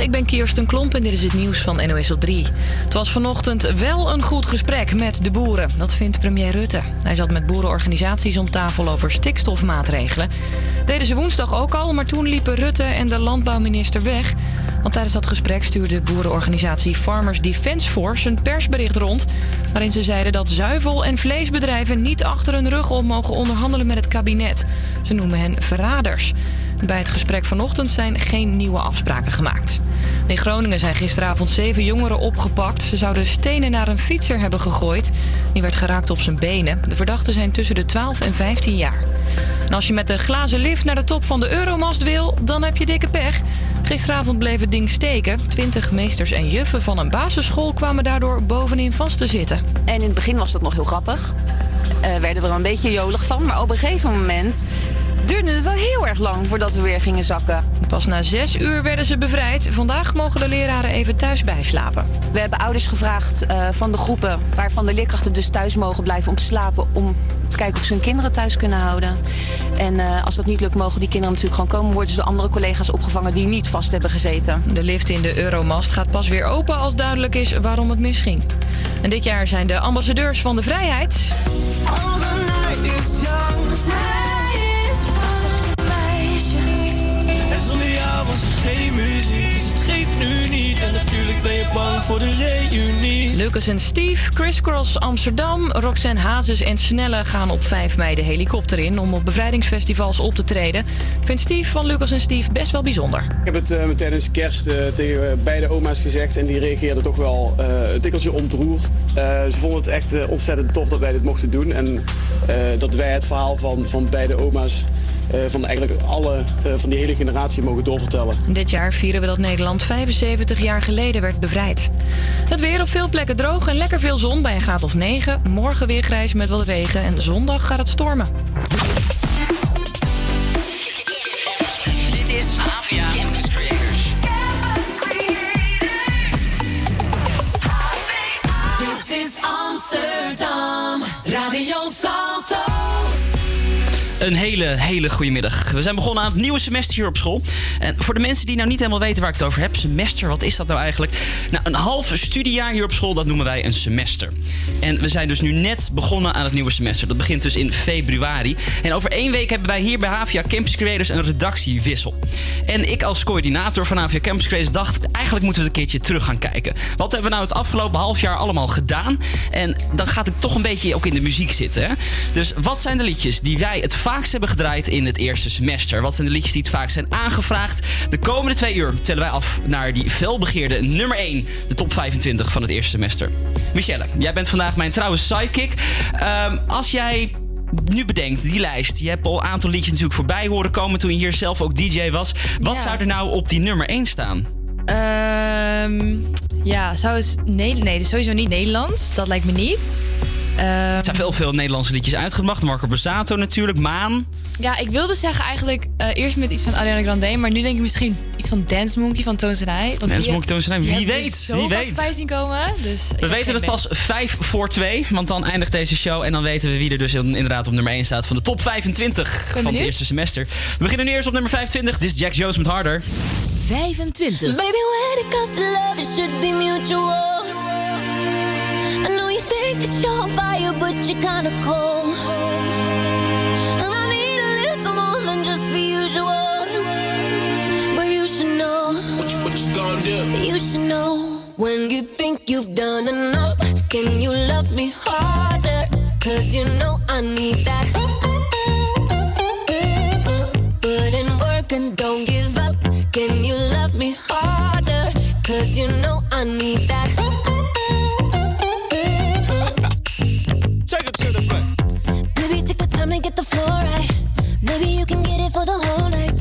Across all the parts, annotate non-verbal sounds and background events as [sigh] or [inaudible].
Ik ben Kirsten Klomp en dit is het nieuws van NOS op 3. Het was vanochtend wel een goed gesprek met de boeren. Dat vindt premier Rutte. Hij zat met boerenorganisaties om tafel over stikstofmaatregelen. Deden ze woensdag ook al, maar toen liepen Rutte en de landbouwminister weg. Want tijdens dat gesprek stuurde boerenorganisatie Farmers Defence Force een persbericht rond. Waarin ze zeiden dat zuivel- en vleesbedrijven niet achter hun rug om mogen onderhandelen met het kabinet. Ze noemen hen verraders. Bij het gesprek vanochtend zijn geen nieuwe afspraken gemaakt. In Groningen zijn gisteravond zeven jongeren opgepakt. Ze zouden stenen naar een fietser hebben gegooid. Die werd geraakt op zijn benen. De verdachten zijn tussen de 12 en 15 jaar. En als je met de glazen lift naar de top van de Euromast wil, dan heb je dikke pech. Gisteravond bleef het ding steken. Twintig meesters en juffen van een basisschool kwamen daardoor bovenin vast te zitten. En in het begin was dat nog heel grappig. Uh, werden we er een beetje jolig van. Maar op een gegeven moment duurde het wel heel erg lang voordat we weer gingen zakken. Pas na zes uur werden ze bevrijd. Vandaag mogen de leraren even thuis bijslapen. We hebben ouders gevraagd uh, van de groepen waarvan de leerkrachten dus thuis mogen blijven om te slapen. Om te kijken of ze hun kinderen thuis kunnen houden. En uh, als dat niet lukt, mogen die kinderen natuurlijk gewoon komen. Worden ze door andere collega's opgevangen die niet vast hebben gezeten. De lift in de Euromast gaat pas weer open als duidelijk is waarom het misging. En dit jaar zijn de ambassadeurs van de vrijheid. En natuurlijk ben je bang voor de reunie. Lucas en Steve, Crisscross Amsterdam, Roxanne Hazes en Snelle gaan op 5 mei de helikopter in om op bevrijdingsfestivals op te treden. Vindt Steve van Lucas en Steve best wel bijzonder. Ik heb het uh, tijdens kerst uh, tegen beide oma's gezegd en die reageerden toch wel uh, een tikkeltje ontroerd. ze vonden het echt ontzettend tof dat wij dit mochten doen en dat wij het verhaal van, van beide oma's van eigenlijk alle uh, van die hele generatie mogen doorvertellen. Dit jaar vieren we dat Nederland 75 jaar geleden werd bevrijd. Het weer op veel plekken droog en lekker veel zon bij een graad of 9. Morgen weer grijs met wat regen en zondag gaat het stormen. Een hele, hele goede middag. We zijn begonnen aan het nieuwe semester hier op school. En voor de mensen die nou niet helemaal weten waar ik het over heb, semester, wat is dat nou eigenlijk? Nou, een half studiejaar hier op school, dat noemen wij een semester. En we zijn dus nu net begonnen aan het nieuwe semester. Dat begint dus in februari. En over één week hebben wij hier bij Havia Campus Creators een redactiewissel. En ik als coördinator van Havia Campus Creators dacht, eigenlijk moeten we een keertje terug gaan kijken. Wat hebben we nou het afgelopen half jaar allemaal gedaan? En dan gaat het toch een beetje ook in de muziek zitten. Hè? Dus wat zijn de liedjes die wij het vaakst hebben gedraaid in het eerste semester? Wat zijn de liedjes die het vaakst zijn aangevraagd? De komende twee uur tellen wij af naar die felbegeerde nummer 1, de top 25 van het eerste semester. Michelle, jij bent vandaag mijn trouwe sidekick. Um, als jij nu bedenkt, die lijst. Je hebt al een aantal liedjes natuurlijk voorbij horen komen toen je hier zelf ook DJ was. Wat Ja. zou er nou op die nummer 1 staan? Ehm, ja, zou het... Nee, nee, sowieso niet Nederlands. Dat lijkt me niet. Ehm, Er zijn veel, veel Nederlandse liedjes uitgebracht. Marco Borsato natuurlijk, Maan. ja, ik wilde zeggen eigenlijk eh, eerst met iets van Ariana Grande. Maar nu denk ik misschien iets van Dance Monkey van. Want Dance Monkey, die Wie weet, zo wie weet. voorbij zien komen. Dus We weten het pas 5 voor 2, want dan eindigt deze show. En dan weten we wie er dus in- inderdaad op nummer 1 staat van de top 25 van het eerste semester. We beginnen nu eerst op nummer 25. Dit is Jack Jones met Harder. 25. Baby, when it comes to love, it should be mutual. Cause you know I need that. Get the floor right. Maybe you can get it for the whole night.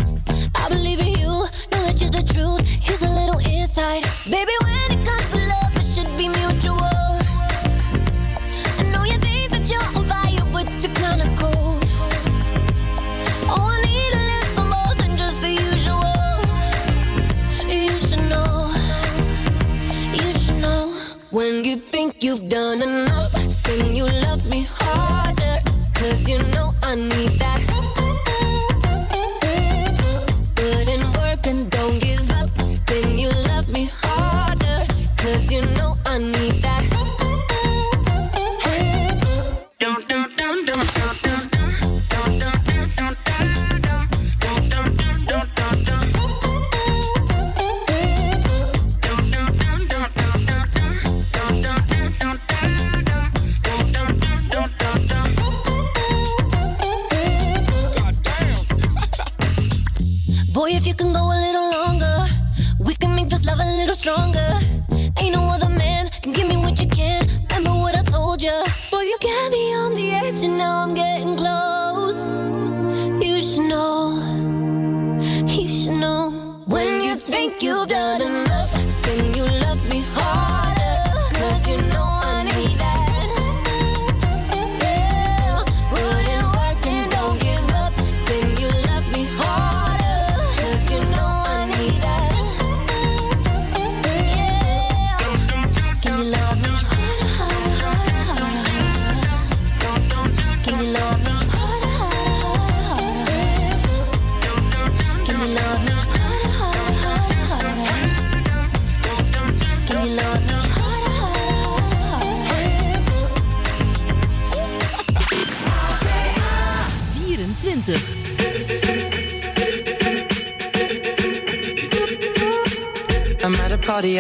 I believe in you, know that you're the truth. Here's a little insight. Baby, when it comes to love, it should be mutual. I know you think that you're on fire, but you're kinda cold. Oh, I need a little more than just the usual. You should know, you should know. When you think you've done enough, you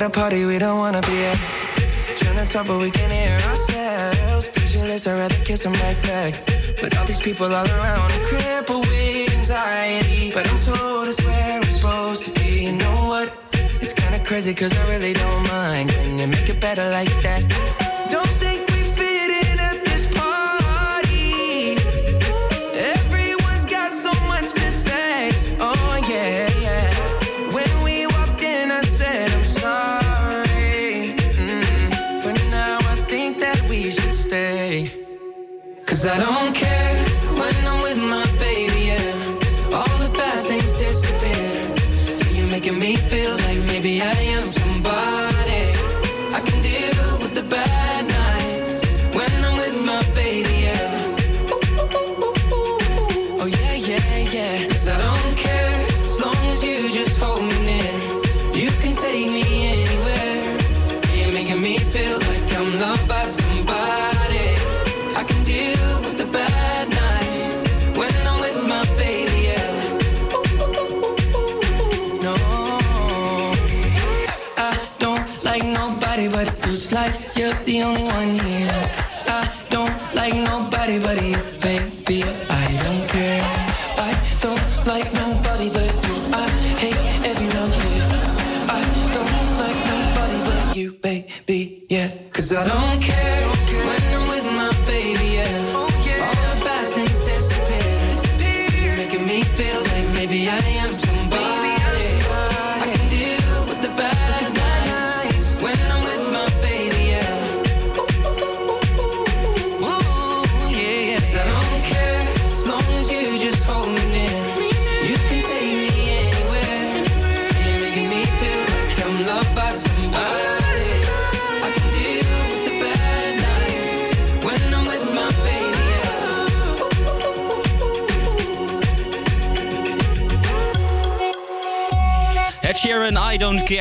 at a party we don't wanna be at. Trying to talk, but we can hear ourselves. Pictureless, I'd rather kiss them right back. But all these people all around, I'm with anxiety. But I'm told it's where we're supposed to be. You know what? It's kinda crazy, cause I really don't mind. Can you make it better like that?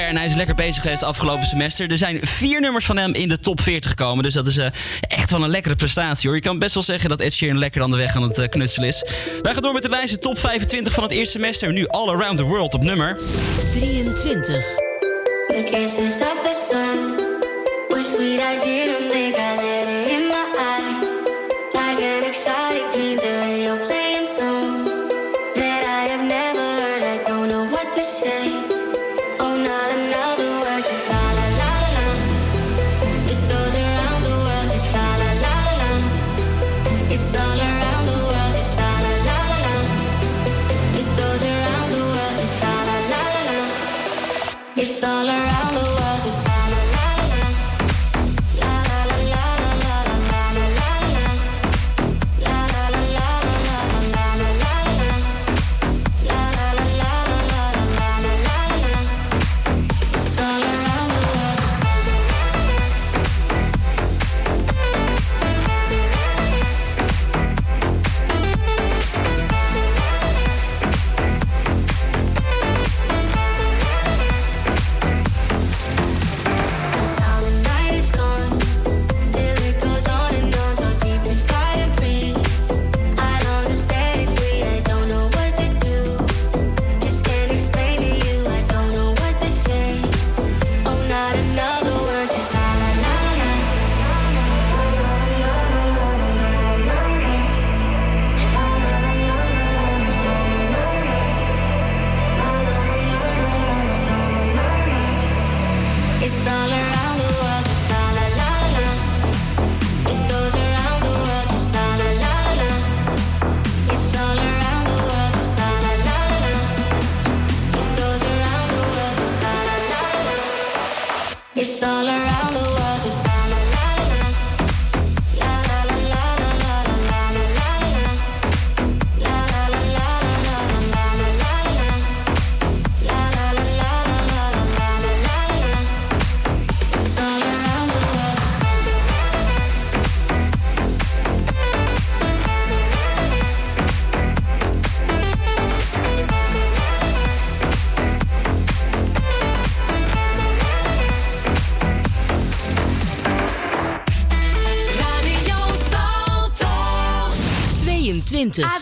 en hij is lekker bezig geweest afgelopen semester. Er zijn vier nummers van hem in de top 40 gekomen. Dus dat is eh, echt wel een lekkere prestatie hoor. Je kan best wel zeggen dat Ed Sheeran lekker aan de weg aan het eh, knutselen is. Wij gaan door met de lijst de top 25 van het eerste semester. Nu All Around the World op nummer 23. punten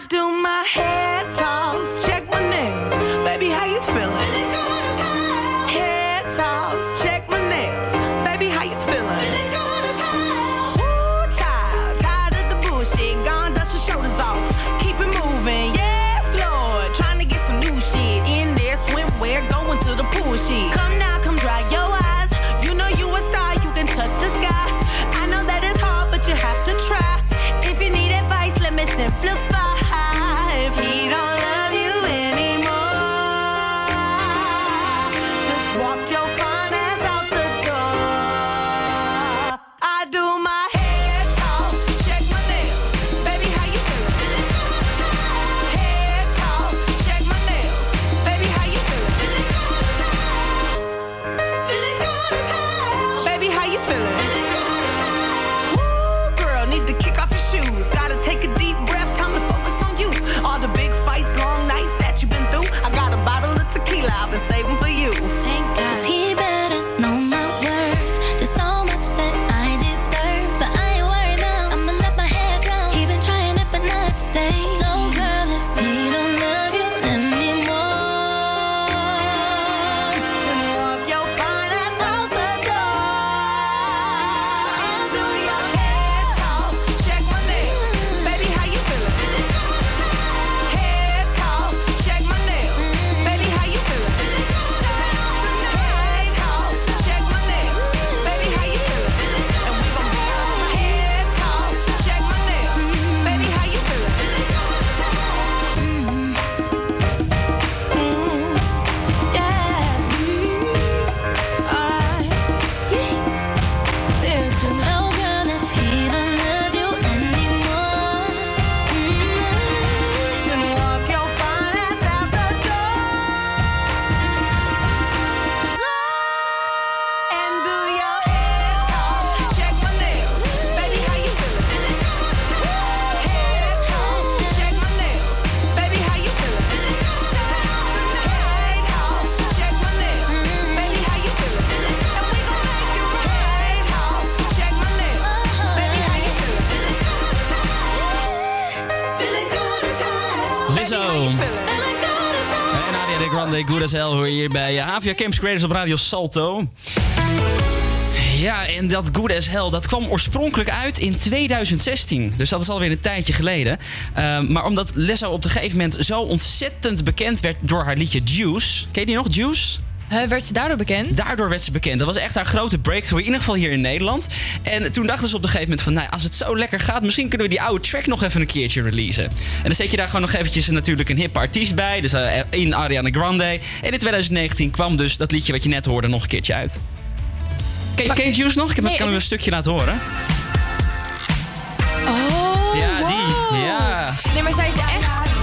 Grande, Good as Hell hoor hier bij eh, Avia Campus Creators op Radio Salto. Ja, en dat Good as Hell, dat kwam oorspronkelijk uit in 2016. Dus dat is alweer een tijdje geleden. Uh, maar omdat Lizzo op een gegeven moment zo ontzettend bekend werd door haar liedje Juice. Ken je die nog, Juice? Werd ze daardoor bekend? Daardoor werd ze bekend. Dat was echt haar grote breakthrough, in ieder geval hier in Nederland. En toen dachten ze op een gegeven moment van... nou, als het zo lekker gaat, misschien kunnen we die oude track nog even een keertje releasen. En dan zet je daar gewoon nog eventjes natuurlijk een hippe artiest bij. Dus uh, in Ariana Grande. En in 2019 kwam dus dat liedje wat je net hoorde nog een keertje uit. Ken je, ken Juice nog? Ik Nee, kan het u een stukje laten horen. Oh, Ja, die. Ja. Nee, maar zij is echt...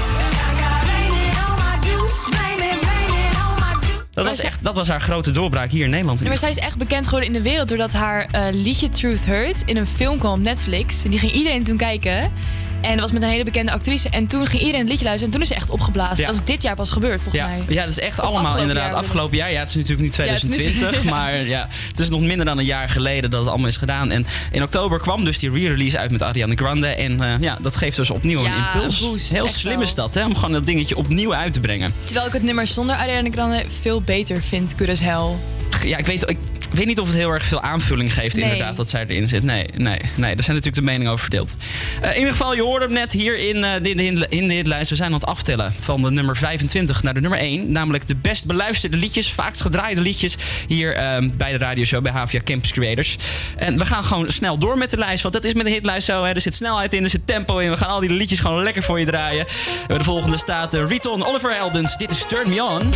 Dat was, echt, dat was haar grote doorbraak hier in Nederland. in maar zij is echt bekend geworden in de wereld doordat haar eh, liedje Truth Hurts in een film kwam op Netflix. En die ging iedereen toen kijken. En dat was met een hele bekende actrice. En toen ging iedereen het liedje luisteren. En toen is ze echt opgeblazen. Ja. Dat is dit jaar pas gebeurd, volgens mij. ja, dat is echt Of allemaal afgelopen inderdaad jaar, afgelopen jaar. Ja, het is natuurlijk nu Ja, het is nu- 2020, [laughs] maar ja, het is nog minder dan een jaar geleden dat het allemaal is gedaan. En in oktober kwam dus die re-release uit met Ariana Grande. En eh, ja, dat geeft dus opnieuw een impuls. boost, Heel slim wel. is dat, hè, om gewoon dat dingetje opnieuw uit te brengen. Terwijl ik het nummer zonder Ariana Grande veel beter vind, Hell. Ja, ik weet, ik weet niet of het heel erg veel aanvulling geeft, Nee. inderdaad, dat zij erin zit. Nee, nee, nee, daar zijn natuurlijk de meningen over verdeeld. Eh, in ieder geval, je hoorde hem net hier in, eh, de, de, in de hitlijst. We zijn aan het aftellen van de nummer 25 naar de nummer 1. Namelijk de best beluisterde liedjes, vaakst gedraaide liedjes hier ehm, bij de radioshow bij Havia Campus Creators. En we gaan gewoon snel door met de lijst, want dat is met de hitlijst zo. Hè. Er zit snelheid in, er zit tempo in. We gaan al die liedjes gewoon lekker voor je draaien. Eh, De volgende staat eh, Riton Oliver Eldens. Dit is Turn Me On.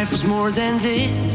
For trifles more than this.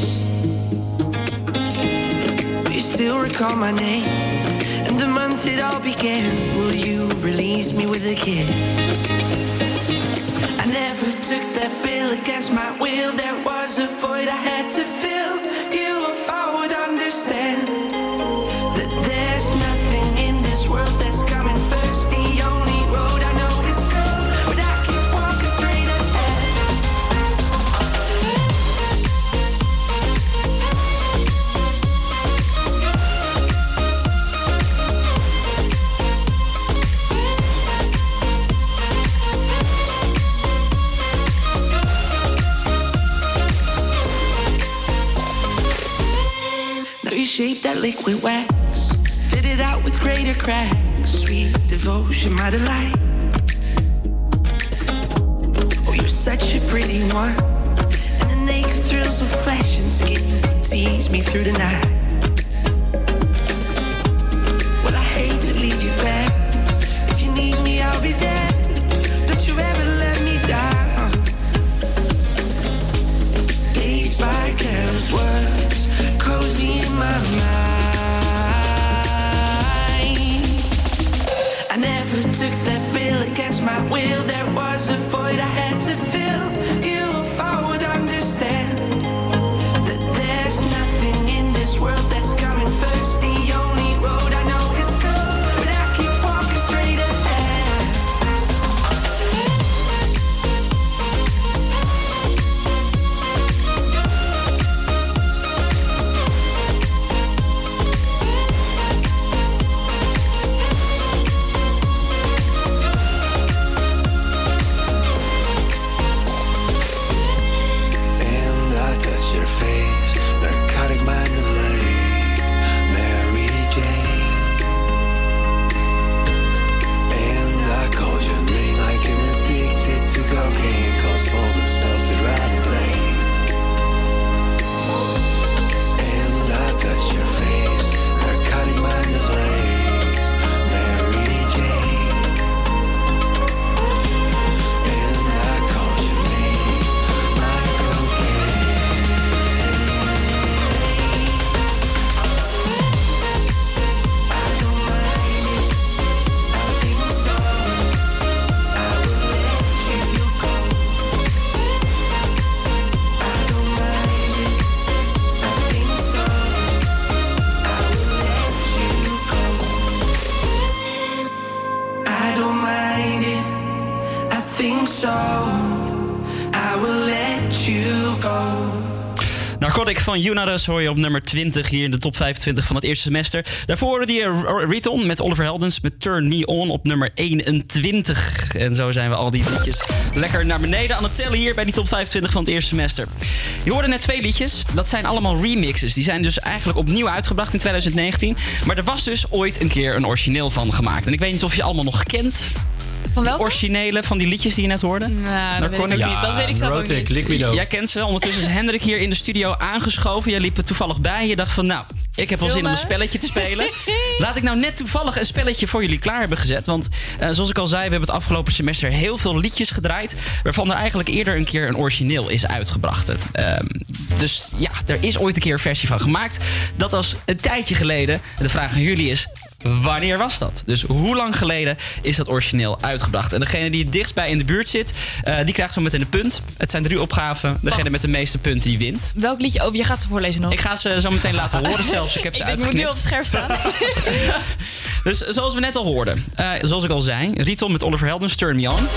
Van hoor je op nummer 20 hier in de top 25 van het eerste semester. Daarvoor hoorde die eh, Riton met Oliver Heldens met Turn Me On op nummer 21. En zo zijn we al die liedjes lekker naar beneden aan het tellen hier bij die top 25 van het eerste semester. Je hoorde net twee liedjes. Dat zijn allemaal remixes. Die zijn dus eigenlijk opnieuw uitgebracht in 2019. Maar er was dus ooit een keer een origineel van gemaakt. En ik weet niet of je allemaal nog kent. Van welke? Originele van die liedjes die je net hoorde. Nou, dat weet ik Narcotic. niet. Dat weet ik zelf ook niet. Liquido. Jij kent ze. Ondertussen is Hendrik hier in de studio aangeschoven. Jij liep er toevallig bij. Je dacht van, nou, ik heb wel zin om een spelletje te spelen. [laughs] Laat ik nou net toevallig een spelletje voor jullie klaar hebben gezet. Want eh, zoals ik al zei, we hebben het afgelopen semester heel veel liedjes gedraaid. Waarvan er eigenlijk eerder een keer een origineel is uitgebracht. Ehm, dus ja, er is ooit een keer een versie van gemaakt. Dat was een tijdje geleden. De vraag aan jullie is, Wanneer was dat? Dus hoe lang geleden is dat origineel uitgebracht? En degene die het dichtst bij in de buurt zit, eh, die krijgt zo meteen een punt. Het zijn drie opgaven. Degene Wacht. met de meeste punten, die wint. Welk liedje? Oh, je gaat ze voorlezen nog. Ik ga ze zo meteen laten horen zelfs. Ik heb ze [laughs] ik moet nu op het scherp staan. [laughs] Dus zoals we net al hoorden. eh, zoals ik al zei. Riton met Oliver Heldens, Turn Me On.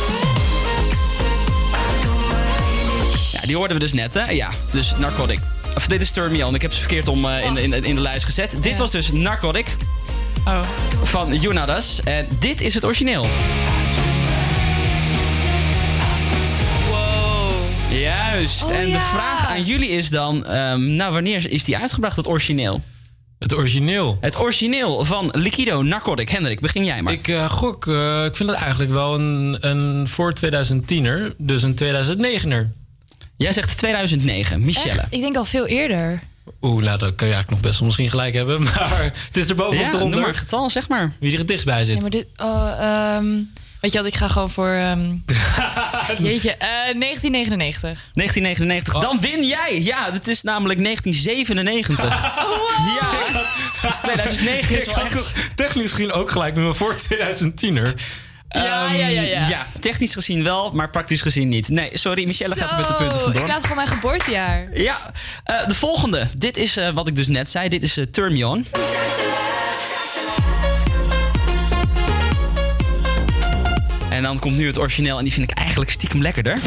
Ja, die hoorden we dus net, hè? Ja, dus Narcotic. Of dit is Turn Me On. Ik heb ze verkeerd om eh, in, in, in de lijst gezet. Dit was dus Narcotic. Oh. Van Junadas. En dit is het origineel. Wow. Juist. Oh, en de ja. vraag aan jullie is dan... ehm, nou, wanneer is die uitgebracht, het origineel? Het origineel? Het origineel van Liquido Narcotic. Hendrik, begin jij maar. Ik eh, gok, eh, ik vind het eigenlijk wel een, een voor 2010er, dus een 2009er. Jij zegt 2009, Michelle. Echt? Ik denk al veel eerder. Oeh, nou, dat kan je eigenlijk nog best wel misschien gelijk hebben. [laughs] Maar het is erboven Ja, of eronder. noem maar een getal, zeg maar. Wie er het dichtst bij zit. Ja, maar dit... Oh, ehm, Weet je wat, ik ga gewoon voor... ehm, [laughs] jeetje, eh, 1999. 1999. Dan win jij. Ja, het is namelijk 1997. [laughs] Ja, dus 2009 is Ik wel echt... Technisch gezien ook gelijk met mijn voor 2010er. Ja, Ehm, ja, ja, ja. Ja, technisch gezien wel, maar praktisch gezien niet. Nee, sorry, Michelle gaat er met de punten vandoor. Ik laat gewoon mijn geboortejaar. Ja, eh, de volgende. Dit is eh, wat ik dus net zei. Dit is eh, Turn Me On. En dan komt nu het origineel en die vind ik eigenlijk stiekem lekkerder.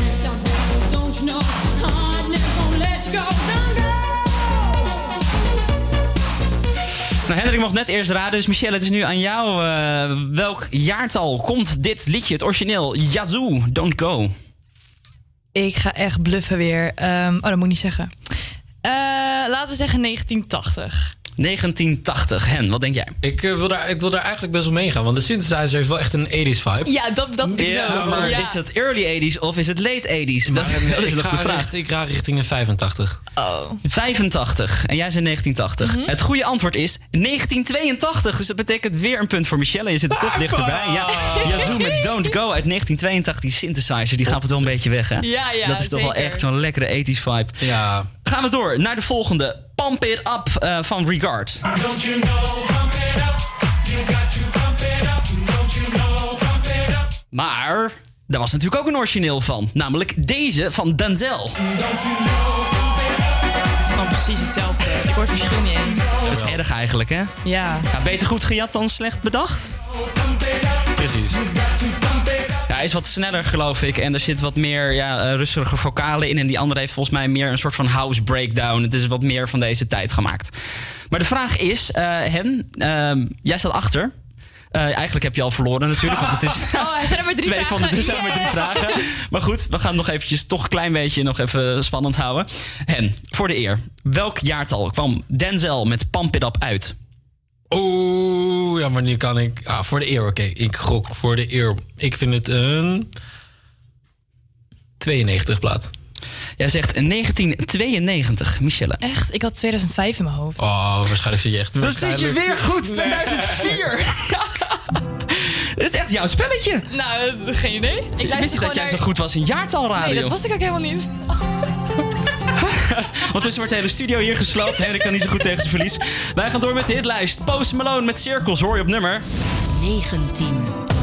Nou, Hendrik mocht net eerst raden, dus Michelle, het is nu aan jou. eh, welk jaartal komt dit liedje, het origineel? Yazoo, Don't Go. Ik ga echt bluffen weer. Ehm, oh, dat moet ik niet zeggen. Eh, laten we zeggen 1980. 1980. Hen, wat denk jij? Ik, eh, wil daar, ik wil daar eigenlijk best wel meegaan, want de synthesizer heeft wel echt een 80s vibe. Ja, dat, dat is Ja, zo. maar Ja. is het early 80s of is het late 80s? Dat, Maar, [laughs] dat is ik, nog ga de vraag. richt- ik ga richting een 85. Oh. 85. En jij zei 1980. Mhm. Het goede antwoord is 1982. Dus dat betekent weer een punt voor Michelle. Je zit er toch dichterbij. Ja, Yazoo met Don't Go uit 1982. Die synthesizer, die gaat het wel een beetje weg, hè? Ja, ja, Dat is toch wel echt zo'n lekkere 80s vibe. Ja. Gaan we door naar de volgende. Pump It Up eh, van Regard. Don't you know, pump it up. You got to pump it up. Don't you know, pump it up. Maar daar was natuurlijk ook een origineel van. Namelijk deze van Denzel. Het is gewoon precies hetzelfde. Ik hoor het verschil niet eens. Dat is erg eigenlijk, hè? Ja. Ja, beter goed gejat dan slecht bedacht. Precies. Hij is wat sneller, geloof ik. En er zit wat meer ja, eh, rustige vocalen in. En die andere heeft volgens mij meer een soort van house breakdown. Het is wat meer van deze tijd gemaakt. Maar de vraag is, eh, Hen, ehm, jij staat achter. Eh, eigenlijk heb je al verloren natuurlijk, want het is [laughs] Oh, zijn er maar drie [laughs] twee van de vragen. er zijn er maar drie vragen. Maar goed, we gaan nog eventjes toch een klein beetje nog even spannend houden. Hen, voor de eer. Welk jaartal kwam Denzel met Pump It Up uit? Oeh, ja, maar nu kan ik... Ah, voor de eer, oké. Ik gok voor de eer. Ik vind het een... 92 plaat. Jij zegt 1992, Michelle. Echt? Ik had 2005 in mijn hoofd. Oh, waarschijnlijk zit je echt... Dan zit je weer goed, 2004. [laughs] Dit is echt jouw spelletje. Nou, geen idee. Ik Ik wist niet dat jij naar... zo goed was in jaartalradio. Nee, dat was ik ook helemaal niet. [laughs] Want dus wordt de hele studio hier gesloopt. Henrik kan niet zo goed tegen zijn verlies. Wij gaan door met de hitlijst. Post Malone met Cirkels hoor je op nummer 19.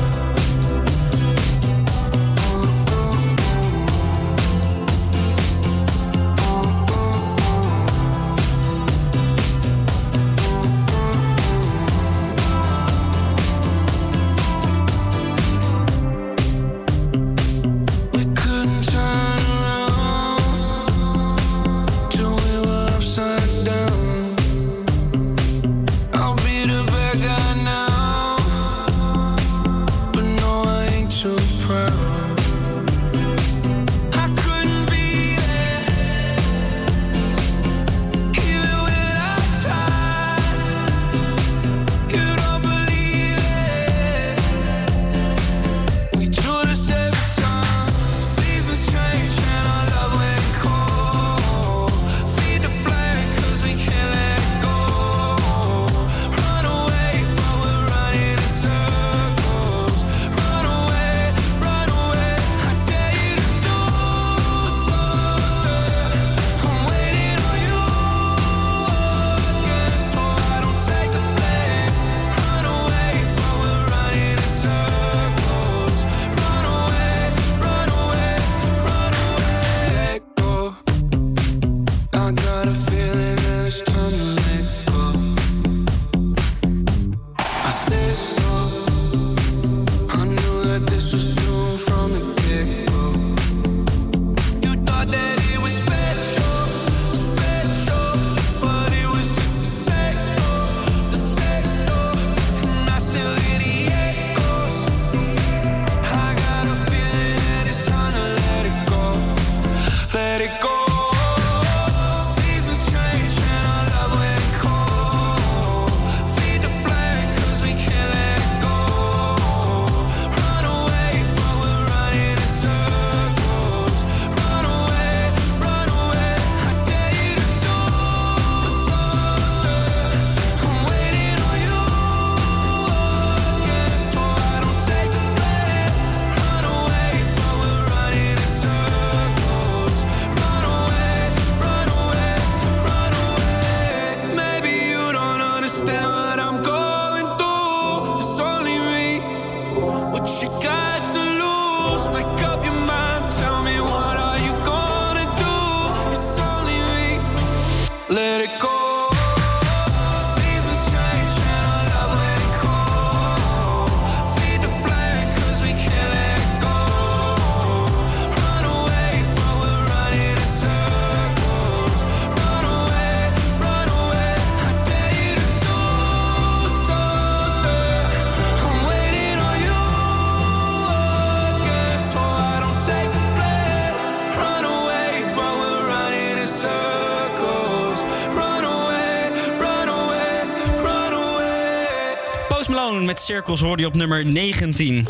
Cirkels hoorde je op nummer 19.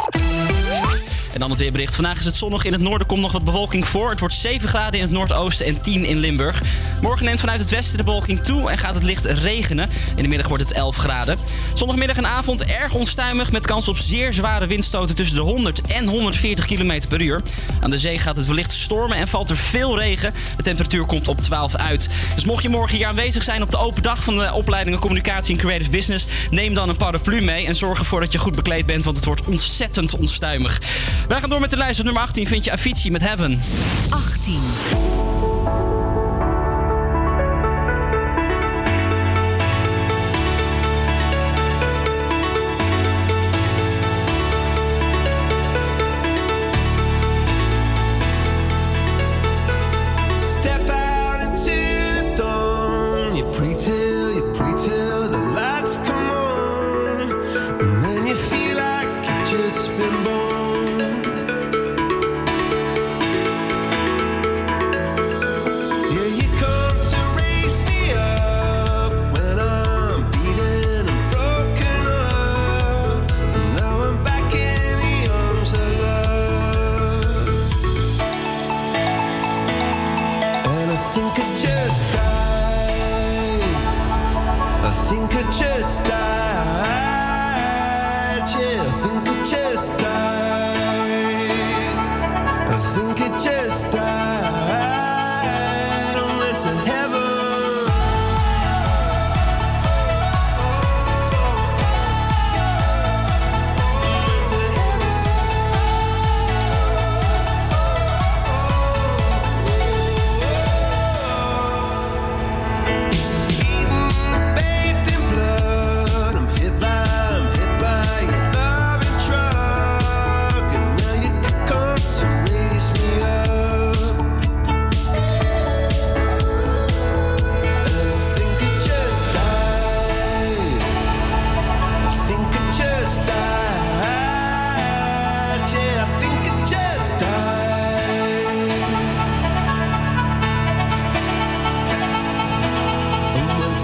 En dan het weerbericht. Vandaag is het zonnig. In het noorden komt nog wat bewolking voor. Het wordt 7 graden in het noordoosten en 10 in Limburg. Morgen neemt vanuit het westen de bewolking toe en gaat het licht regenen. In de middag wordt het 11 graden. Zondagmiddag en avond erg onstuimig met kans op zeer zware windstoten tussen de 100 en 140 km per uur. Aan de zee gaat het wellicht stormen en valt er veel regen. De temperatuur komt op 12 uit. Dus mocht je morgen hier aanwezig zijn op de open dag van de opleidingen Communicatie en Creative Business, neem dan een paraplu mee en zorg ervoor dat je goed bekleed bent, want het wordt ontzettend onstuimig. Wij gaan door met de lijst. Op nummer 18 vind je Avicii met Heaven. 18.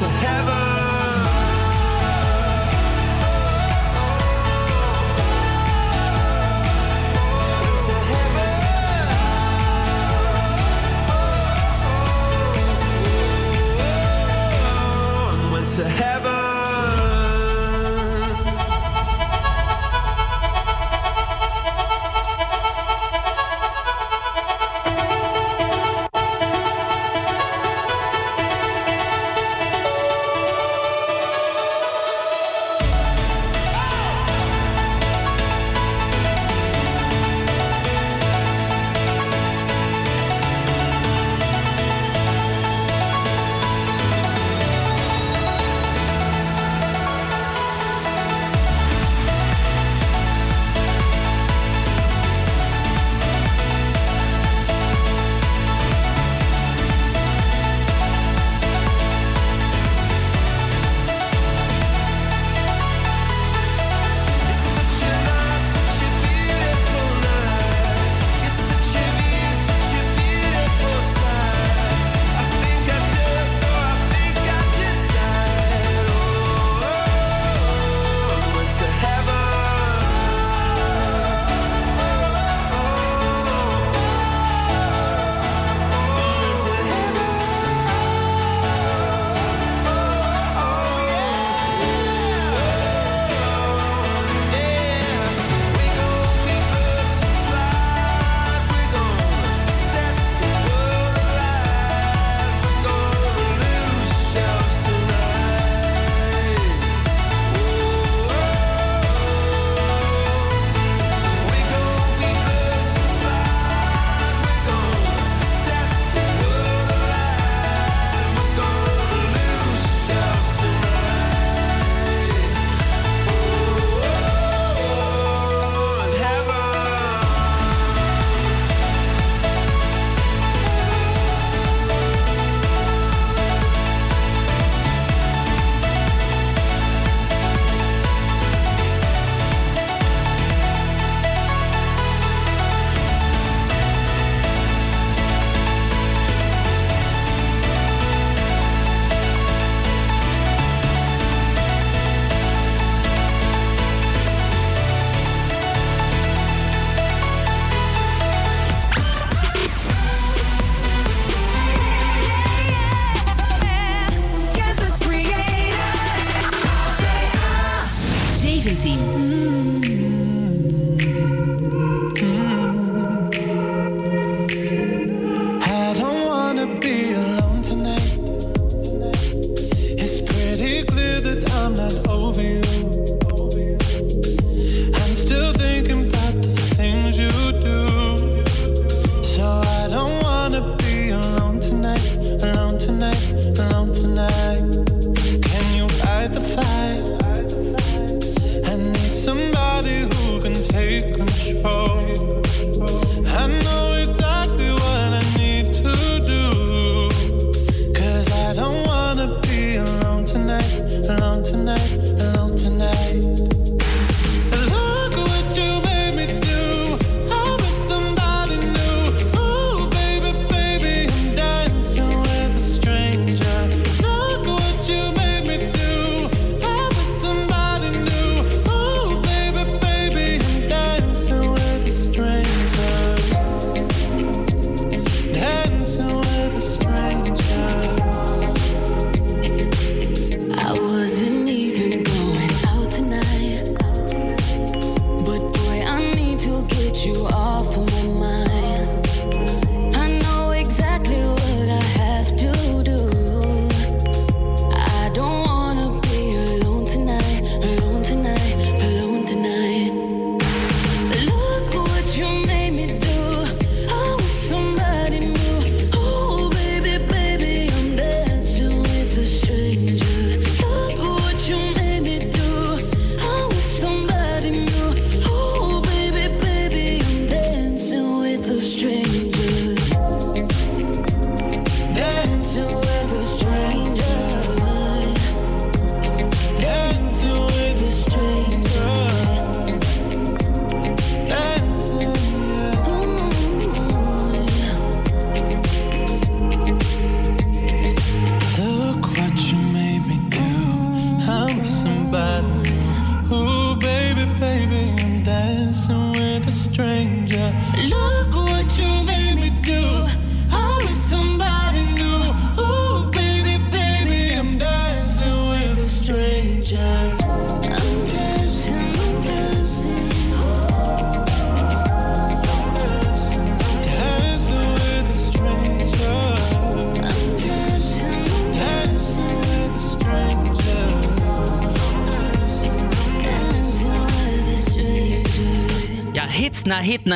To heaven.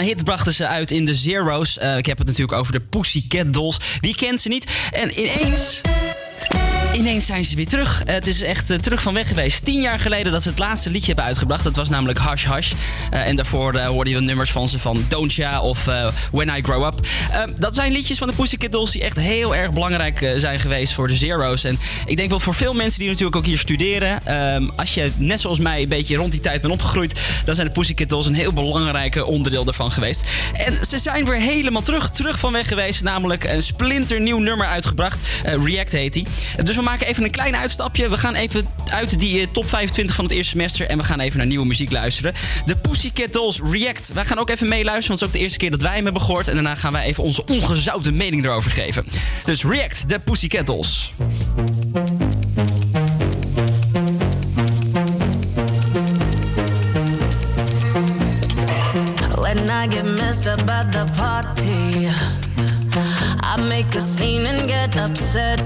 Hit brachten ze uit in de Zero's. Eh, ik heb het natuurlijk over de Pussycat Dolls. Wie kent ze niet? En ineens... Ineens zijn ze weer terug. Eh, het is echt eh, terug van weg geweest. Tien jaar geleden dat ze het laatste liedje hebben uitgebracht. Dat was namelijk Hush Hush. Eh, en daarvoor eh, hoorde je nummers van ze van Don't Ya of When I Grow Up. Dat zijn liedjes van de Pussycat Dolls die echt heel erg belangrijk zijn geweest voor de Zero's. En ik denk wel voor veel mensen die natuurlijk ook hier studeren. ehm, als je net zoals mij een beetje rond die tijd bent opgegroeid. Dan zijn de Pussycat Dolls een heel belangrijk onderdeel daarvan geweest. En ze zijn weer helemaal terug. Terug van weg geweest. Namelijk een splinternieuw nummer uitgebracht. React heet die. Dus we maken even een klein uitstapje. We gaan even uit die eh, top 25 van het eerste semester. En we gaan even naar nieuwe muziek luisteren. De Pussycat Dolls React. Wij gaan ook even meeluisteren. Want het is ook de eerste keer dat wij hem hebben gehoord. En daarna gaan wij even onze ongezouten mening erover geven. Dus React, de Pussycat Dolls. When I get messed up at the party, I make a scene and get upset.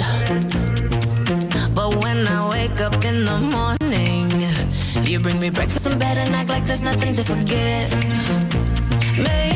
Bring me breakfast in bed and act like there's nothing to forget. Maybe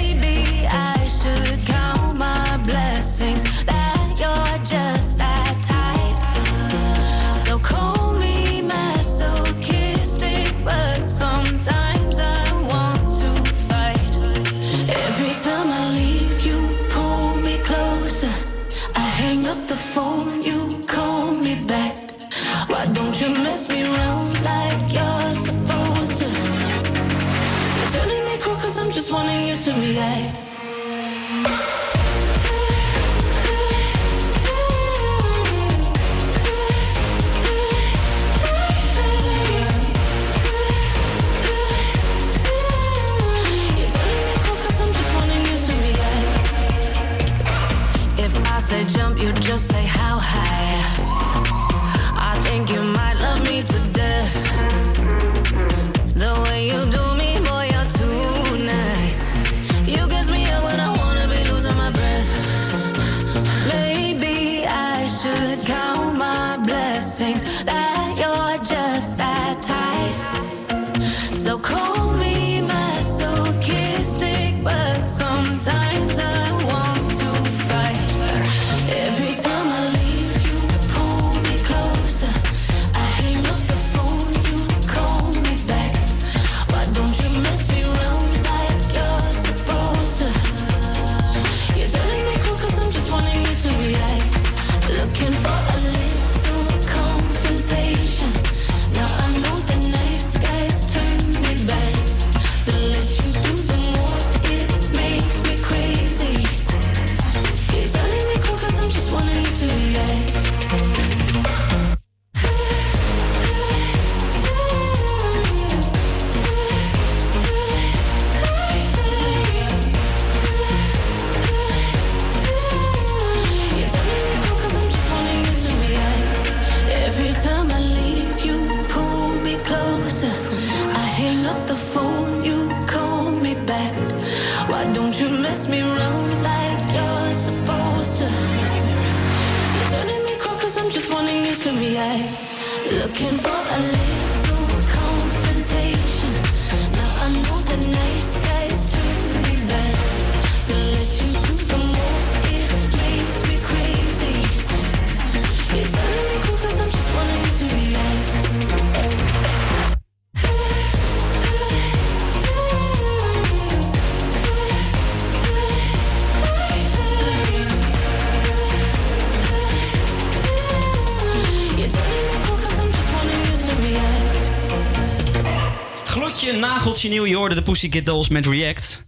nieuw. Je hoorde de Pussycat Dolls met React.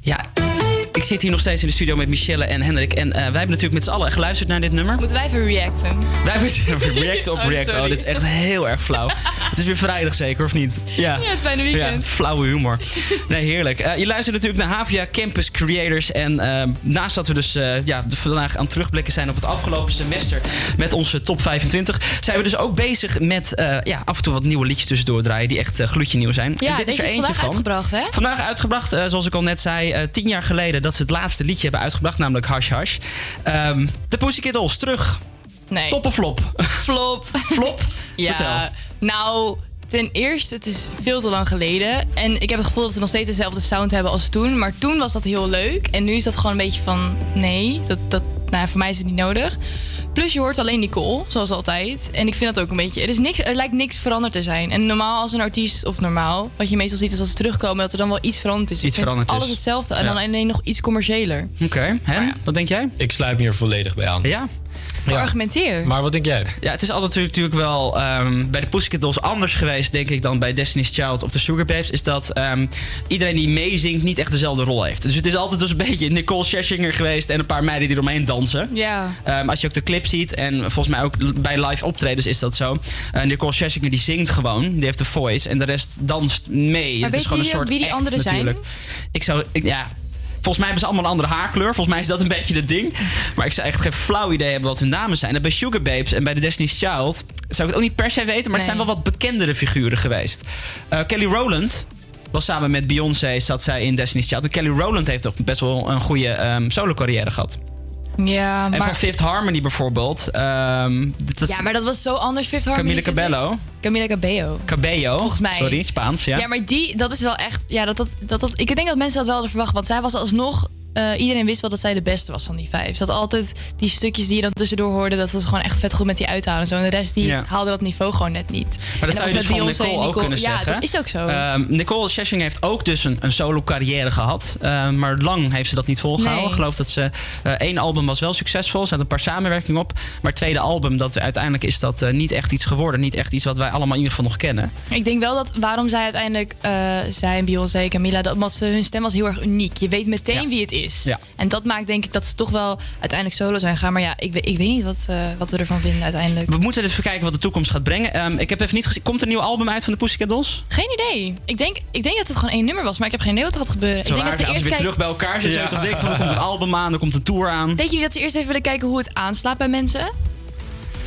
Ja, ik zit hier nog steeds in de studio met Michelle en Hendrik. En eh, wij hebben natuurlijk met z'n allen geluisterd naar dit nummer. Moeten wij even reacten? Wij hebben react op [laughs] Oh, react. Oh, sorry. dit is echt heel erg flauw. Het is weer vrijdag zeker, of niet? Ja, Ja, het fijne weekend. Ja, flauwe humor. Nee, heerlijk. Eh, je luistert natuurlijk naar Havia Campus Creators. En eh, naast dat we dus eh, ja, vandaag aan het terugblikken zijn op het afgelopen semester met onze top 25, zijn we dus ook bezig met ja, af en toe wat nieuwe liedjes tussendoor draaien die echt gloedje nieuw zijn. Ja, en dit deze er is eentje vandaag van. uitgebracht, hè? Vandaag uitgebracht, zoals ik al net zei, tien jaar geleden dat ze het laatste liedje hebben uitgebracht, namelijk Hash Hash. Ehm, de Pussycat Dolls, terug. Nee. Top of flop? Flop. Flop? [laughs] Ja, Vertel. Nou, ten eerste, het is veel te lang geleden. En ik heb het gevoel dat ze nog steeds dezelfde sound hebben als toen. Maar toen was dat heel leuk. En nu is dat gewoon een beetje van, nee, dat, dat, nou, voor mij is het niet nodig. Plus je hoort alleen Nicole, zoals altijd. En ik vind dat ook een beetje... Er, is niks, er lijkt niks veranderd te zijn. En normaal als een artiest, of normaal... Wat je meestal ziet is als ze terugkomen... dat er dan wel iets veranderd is. Iets ik vind veranderd is. alles hetzelfde. En Ja. dan alleen nog iets commerciëler. Oké, Hen, wat denk jij? Ik sluit me hier volledig bij aan. Ja? Argumenteer. Maar wat denk jij? Ja, het is altijd natuurlijk wel ehm, bij de Pussycat Dolls anders geweest, denk ik, dan bij Destiny's Child of de Sugar Babes. Is dat ehm, iedereen die meezingt niet echt dezelfde rol heeft. Dus het is altijd dus een beetje Nicole Scherzinger geweest en een paar meiden die eromheen dansen. Ja. Ehm, als je ook de clip ziet, en volgens mij ook bij live optredens is dat zo. Eh, Nicole Scherzinger die zingt gewoon, die heeft de voice en de rest danst mee. Maar het is weten gewoon een jullie ook soort wie die act anderen zijn? natuurlijk. Ik zou, ik- ja, volgens mij hebben ze allemaal een andere haarkleur. Volgens mij is dat een beetje het ding. Maar ik zou echt geen flauw idee hebben wat hun namen zijn. En bij Sugar Babes en bij de Destiny's Child zou ik het ook niet per se weten, maar het zijn wel wat bekendere figuren geweest. Eh, Kelly Rowland. Was samen met Beyoncé zat zij in Destiny's Child. En Kelly Rowland heeft ook best wel een goede ehm, solo carrière gehad. Ja, En van maar... Fifth Harmony bijvoorbeeld. ehm, dat Ja, maar dat was zo anders. Fifth Harmony. Camila. Cabello. Camila Cabello. Cabello. Volgens mij. Sorry, Spaans, ja. Ja. maar die, dat is wel echt. Ja, dat, dat, dat, dat, ik denk dat mensen dat wel hadden verwacht. Want zij was alsnog. Eh, iedereen wist wel dat zij de beste was van die vijf. Ze had altijd die stukjes die je dan tussendoor hoorde. Dat was gewoon echt vet goed met die uithalen. en Zo. En de rest die Ja. haalde dat niveau gewoon net niet. Maar dat zou je dus van Nicole, ook kunnen ja, zeggen. dat is ook zo. Ehm, Nicole Scherzinger heeft ook dus een, een solo carrière gehad. Ehm, maar lang heeft ze dat niet volgehouden. Nee. Ik geloof dat ze... eh, één album was wel succesvol. Ze had een paar samenwerkingen op. Maar het tweede album, dat, uiteindelijk is dat eh, niet echt iets geworden. Niet echt iets wat wij allemaal in ieder geval nog kennen. Ik denk wel dat waarom zij uiteindelijk, zij en Beyoncé, Camila, dat omdat ze, hun stem was heel erg uniek. Je weet meteen wie het is. Ja. En dat maakt denk ik dat ze toch wel uiteindelijk solo zijn gaan. Maar ja, ik, weet- ik weet niet wat, eh, wat we ervan vinden uiteindelijk. We moeten dus even kijken wat de toekomst gaat brengen. Ehm, ik heb even niet gezien... Komt er een nieuw album uit van de Pussycat Dolls? Geen idee. Ik denk, ik denk dat het gewoon één nummer was, maar ik heb geen idee wat er gaat gebeuren. Zo ik denk raar, dat ze als eerst we weer kijken- terug bij elkaar zitten, Ja. toch denken van, er komt een album aan, er komt een tour aan. Denk je dat ze eerst even willen kijken hoe het aanslaat bij mensen?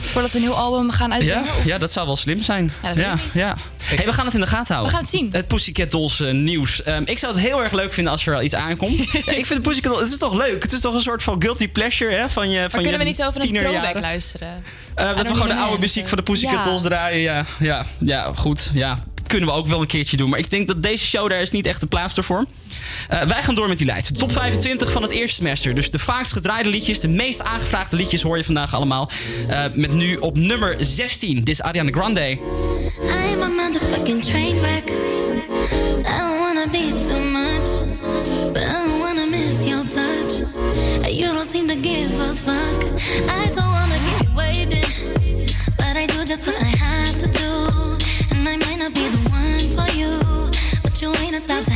Voordat ze een nieuw album gaan Ja, uitbrengen? Of- ja, dat zou wel slim zijn. Ja, dat weet ja, ik ja. Hey, we gaan het in de gaten houden. We gaan het zien. Het Pussycat Dolls eh, nieuws. Ehm, ik zou het heel erg leuk vinden als er wel iets aankomt. ja, [laughs] ik vind de Pussycat Dolls, het is toch leuk? Het is toch een soort van guilty pleasure hè, van je Maar van kunnen je we niet zo over een throwback luisteren? Eh, dat we gewoon de oude muziek van de Pussycat Ja. Dolls draaien. Ja, ja, ja, goed. Ja, kunnen we ook wel een keertje doen. Maar ik denk dat deze show daar is niet echt de plaats ervoor. Eh, wij gaan door met die lijst. Top 25 van het eerste semester. Dus de vaakst gedraaide liedjes, de meest aangevraagde liedjes hoor je vandaag allemaal. Eh, met nu op nummer 16. Dit is Ariana Grande. I'm a motherfucking train wreck. I don't wanna be too much, but I don't wanna miss your touch. You don't seem to give a fuck. I don't wanna keep waiting, but I do just what but you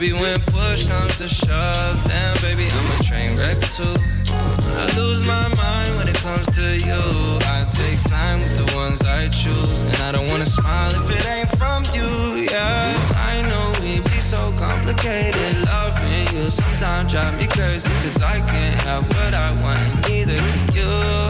Baby, when push comes to shove, damn, baby, I'm a train wreck too. I lose my mind when it comes to you. I take time with the ones I choose, and I don't wanna smile if it ain't from you. Yes, I know we be so complicated. Loving you sometimes drive me crazy, cause I can't have what I want, and neither can you.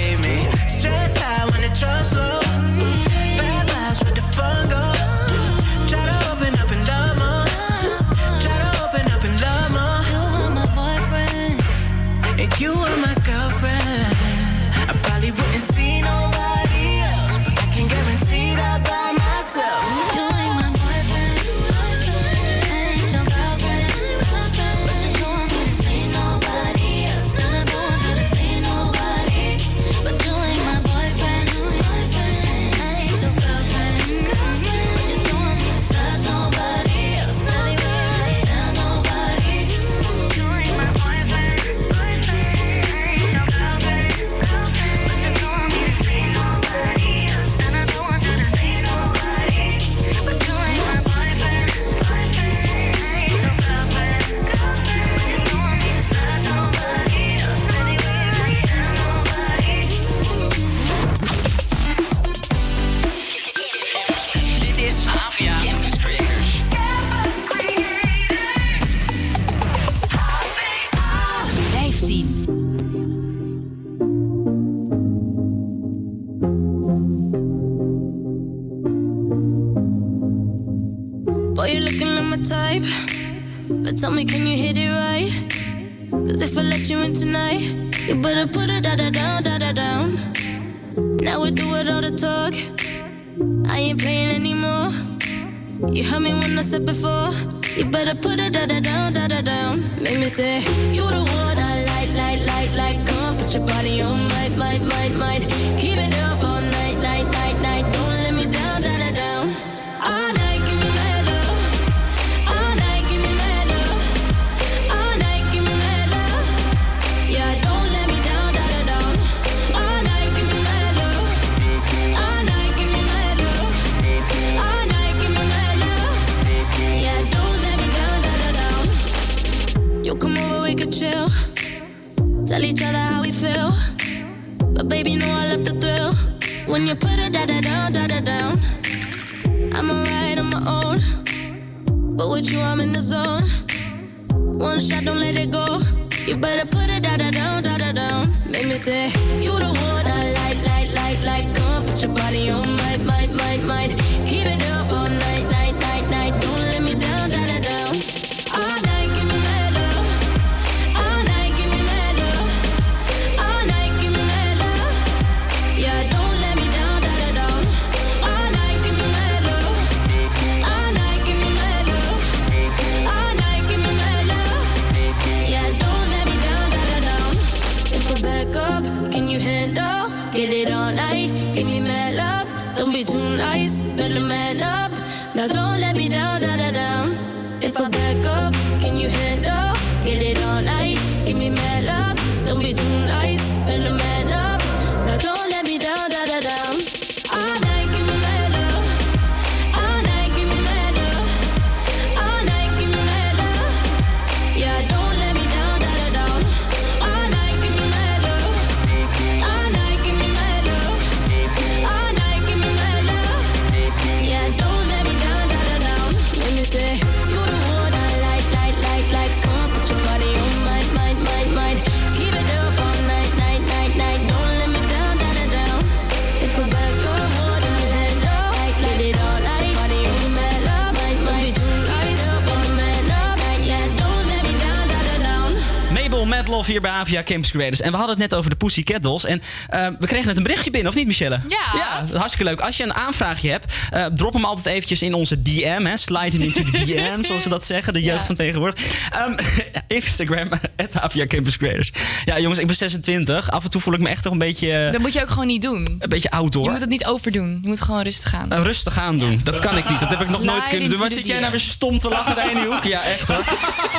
hier bij Avia Campus Creators. En we hadden het net over de Pussycat Dolls. En eh, we kregen net een berichtje binnen, of niet Michelle? Ja. Ja, hartstikke leuk. Als je een aanvraagje hebt, eh, drop hem altijd eventjes in onze DM. Hè. Slide him into the DM, [laughs] zoals ze dat zeggen. De jeugd van tegenwoordig. Ehm, [laughs] Instagram, [laughs] at Avia Campus Creators. Ja jongens, ik ben 26. Af en toe voel ik me echt toch een beetje... eh, Dat moet je ook gewoon niet doen. een beetje outdoor. Je moet het niet overdoen. Je moet gewoon rustig gaan. Eh, rustig aan doen. Dat kan ik niet. Dat heb ik nog nooit kunnen doen. Wat zit jij nou weer stom te lachen daar in die hoek? Ja, echt hoor.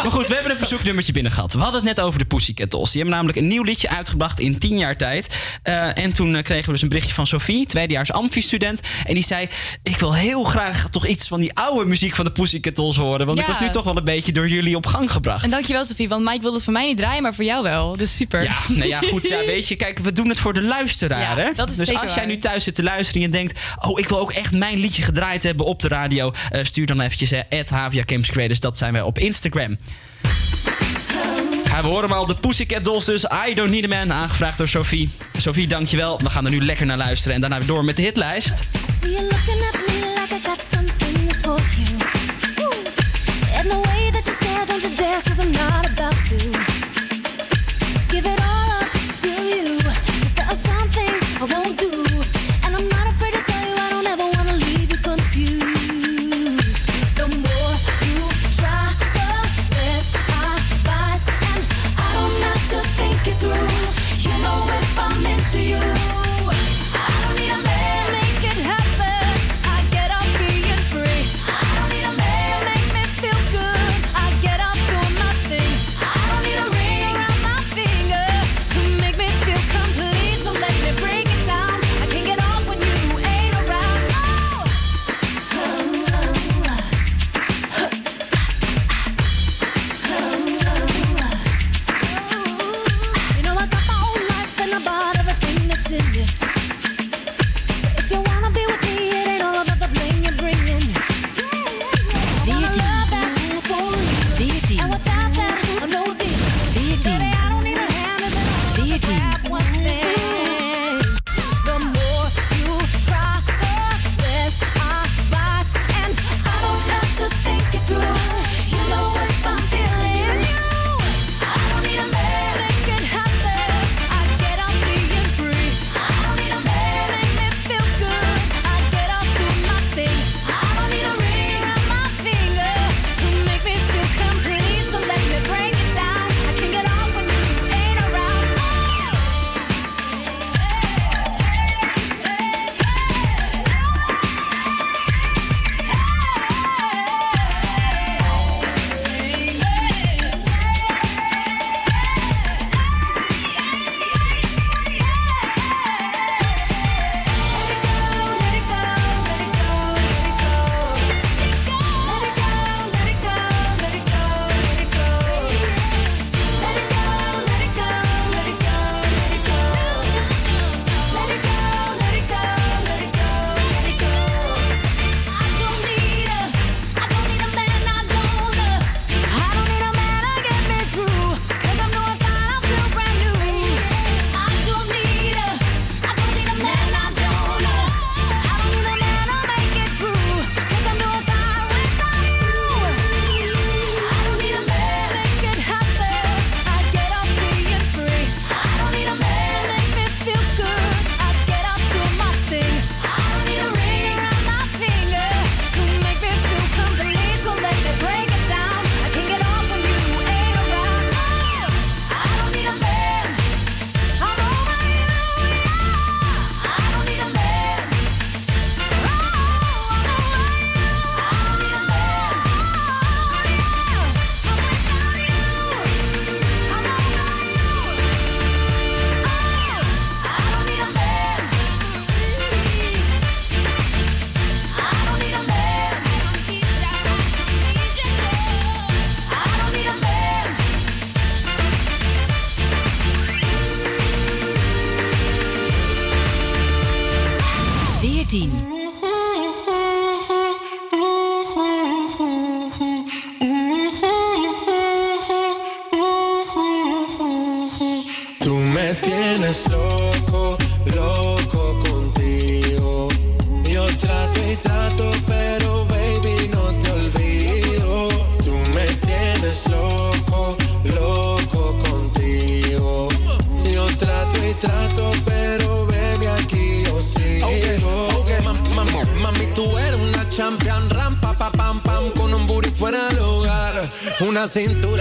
Maar goed, we hebben een verzoeknummertje binnen gehad. We hadden het net over de Pussycat Die hebben namelijk een nieuw liedje uitgebracht in tien jaar tijd. Eh, en toen eh, kregen we dus een berichtje van Sophie, tweedejaars Amfi-student. En die zei, ik wil heel graag toch iets van die oude muziek van de Pussycat Dolls horen. Want ik was nu toch wel een beetje door jullie op gang gebracht. En dankjewel Sophie, want Mike wilde het voor mij niet draaien, maar voor jou wel. Dus super. Ja, nou ja, goed. Ja, weet je, kijk, we doen het voor de luisteraar. Ja, hè? dat is dus als jij waar. nu thuis zit te luisteren en je denkt... oh, ik wil ook echt mijn liedje gedraaid hebben op de radio... eh, stuur dan eventjes eh, at Havia Creators. Dat zijn wij op Instagram. Ja, we horen al de Pussycat Dolls dus. I Don't Need a Man, aangevraagd door Sophie. Sophie, dankjewel. We gaan er nu lekker naar luisteren. En daarna weer door met de hitlijst. acento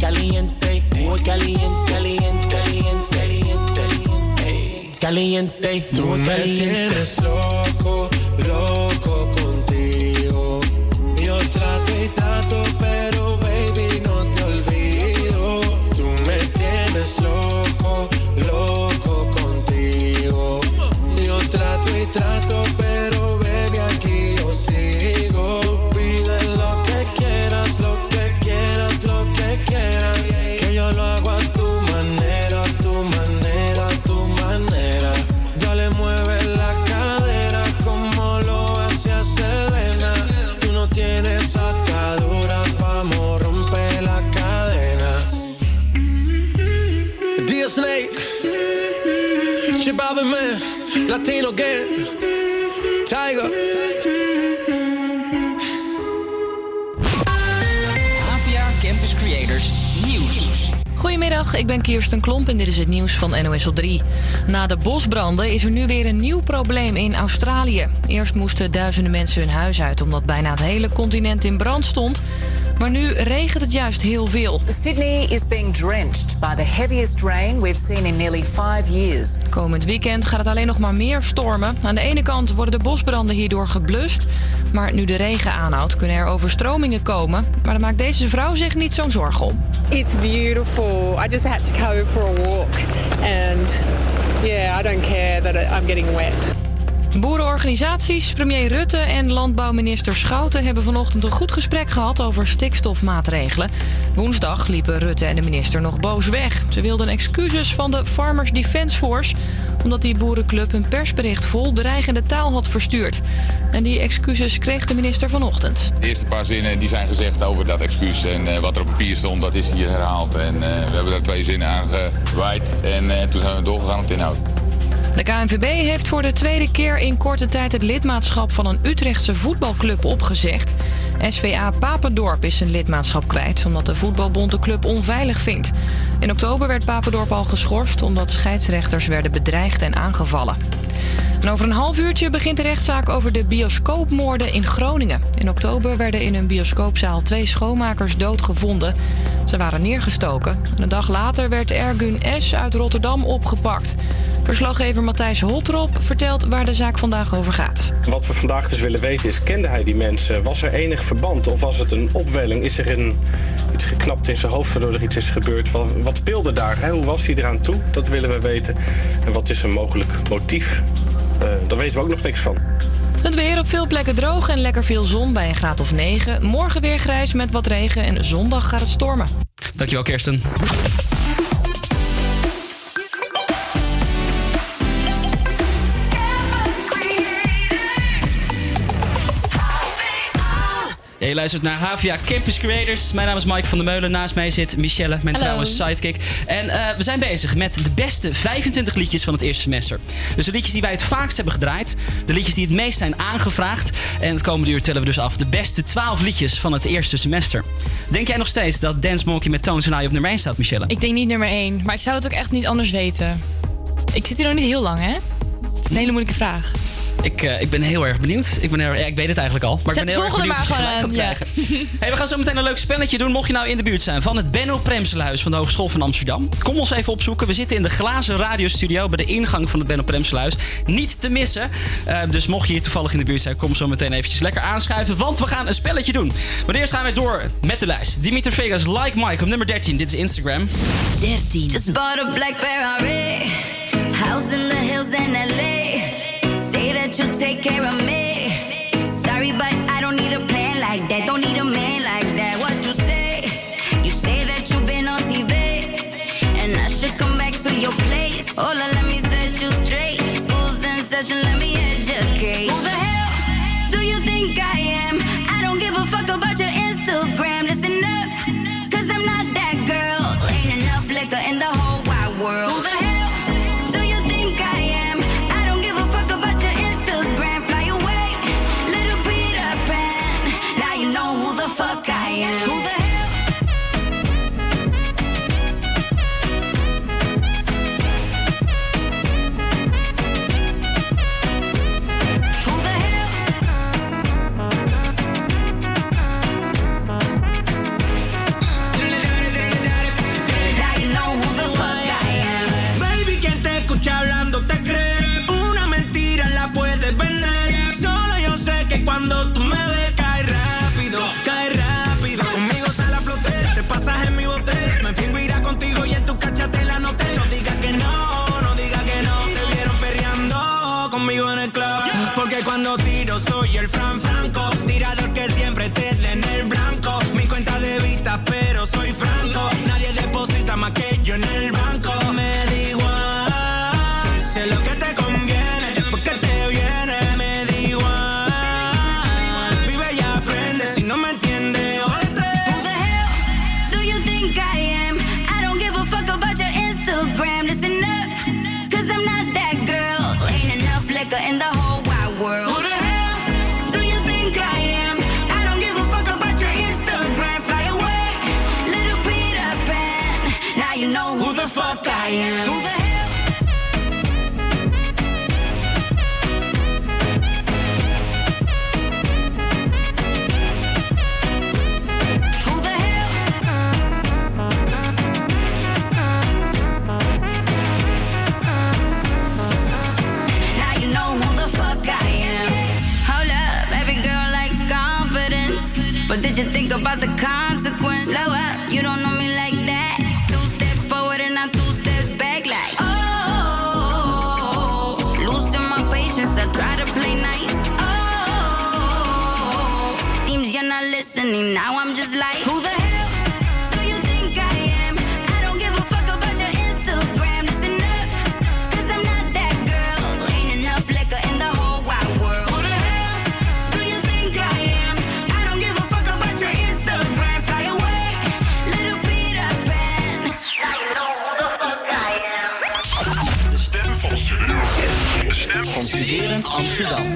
Caliente, muy caliente, caliente, caliente, caliente, caliente, muy caliente. Man, Latino Gang, Tiger. APA Campus Creators Nieuws. Goedemiddag, ik ben Kirsten Klomp en dit is het nieuws van NOS op 3. Na de bosbranden is er nu weer een nieuw probleem in Australië. Eerst moesten duizenden mensen hun huis uit omdat bijna het hele continent in brand stond. Maar nu regent het juist heel veel. Sydney is being drenched by the heaviest rain we've seen in nearly five years. Komend weekend gaat het alleen nog maar meer stormen. Aan de ene kant worden de bosbranden hierdoor geblust. Maar nu de regen aanhoudt, kunnen er overstromingen komen. Maar daar maakt deze vrouw zich niet zo'n zorgen om. It's beautiful. I just had to go for a walk. And yeah, I don't care that I'm getting wet. Boerenorganisaties, premier Rutte en landbouwminister Schouten hebben vanochtend een goed gesprek gehad over stikstofmaatregelen. Woensdag liepen Rutte en de minister nog boos weg. Ze wilden excuses van de Farmers Defence Force, omdat die boerenclub een persbericht vol dreigende taal had verstuurd. En die excuses kreeg de minister vanochtend. De eerste paar zinnen die zijn gezegd over dat excuus en eh, wat er op papier stond, dat is hier herhaald. En eh, we hebben daar twee zinnen aan gewijd en eh, toen zijn we doorgegaan op de inhoud. De KNVB heeft voor de tweede keer in korte tijd het lidmaatschap van een Utrechtse voetbalclub opgezegd. SVA Papendorp is zijn lidmaatschap kwijt omdat de voetbalbond de club onveilig vindt. In oktober werd Papendorp al geschorst omdat scheidsrechters werden bedreigd en aangevallen. En over een half uurtje begint de rechtszaak over de bioscoopmoorden in Groningen. In oktober werden in een bioscoopzaal twee schoonmakers doodgevonden. Ze waren neergestoken. En een dag later werd Ergun S. uit Rotterdam opgepakt. Verslaggever Matthijs Holtrop vertelt waar de zaak vandaag over gaat. Wat we vandaag dus willen weten is, kende hij die mensen? Was er enig verband of was het een opwelling? Is er een, iets geknapt in zijn hoofd waardoor er iets is gebeurd? Wat, speelde daar? Hoe was hij eraan toe? Dat willen we weten. En wat is een mogelijk motief? Daar weten we ook nog niks van. Het weer op veel plekken droog en lekker veel zon bij een graad of 9. Morgen weer grijs met wat regen en zondag gaat het stormen. Dankjewel, Kirsten. Ja, je luistert naar Havia Campus Creators. Mijn naam is Mike van der Meulen. Naast mij zit Michelle, mijn Hallo. trouwe sidekick. En eh, we zijn bezig met de beste 25 liedjes van het eerste semester. Dus de liedjes die wij het vaakst hebben gedraaid. De liedjes die het meest zijn aangevraagd. En het komende uur tellen we dus af de beste 12 liedjes van het eerste semester. Denk jij nog steeds dat Dance Monkey met Tones and I op nummer 1 staat, Michelle? Ik denk niet nummer 1, maar ik zou het ook echt niet anders weten. Ik zit hier nog niet heel lang, hè? Het is een hele moeilijke vraag. Ik, eh, ik ben heel erg benieuwd. Ik, ben heel, ja, ik weet het eigenlijk al. Maar Zet ik ben heel erg benieuwd of je gaat krijgen. Hey, we gaan zo meteen een leuk spelletje doen. Mocht je nou in de buurt zijn van het Benno Premselenhuis van de Hogeschool van Amsterdam. Kom ons even opzoeken. We zitten in de glazen radiostudio bij de ingang van het Benno Premselenhuis. Niet te missen. Eh, dus mocht je hier toevallig in de buurt zijn, kom zo meteen eventjes lekker aanschuiven. Want we gaan een spelletje doen. Maar eerst gaan we door met de lijst. Dimitri Vegas, Like Mike op nummer 13. Dit is Instagram. 13. Just bought a black Ferrari. House in the hills in LA. Say that you'll take care of me. I am. Who the hell? Who the hell? Now you know who the fuck I am. Hold up, every girl likes confidence. But did you think about the consequence? Slow up, you don't know Studerend Amsterdam.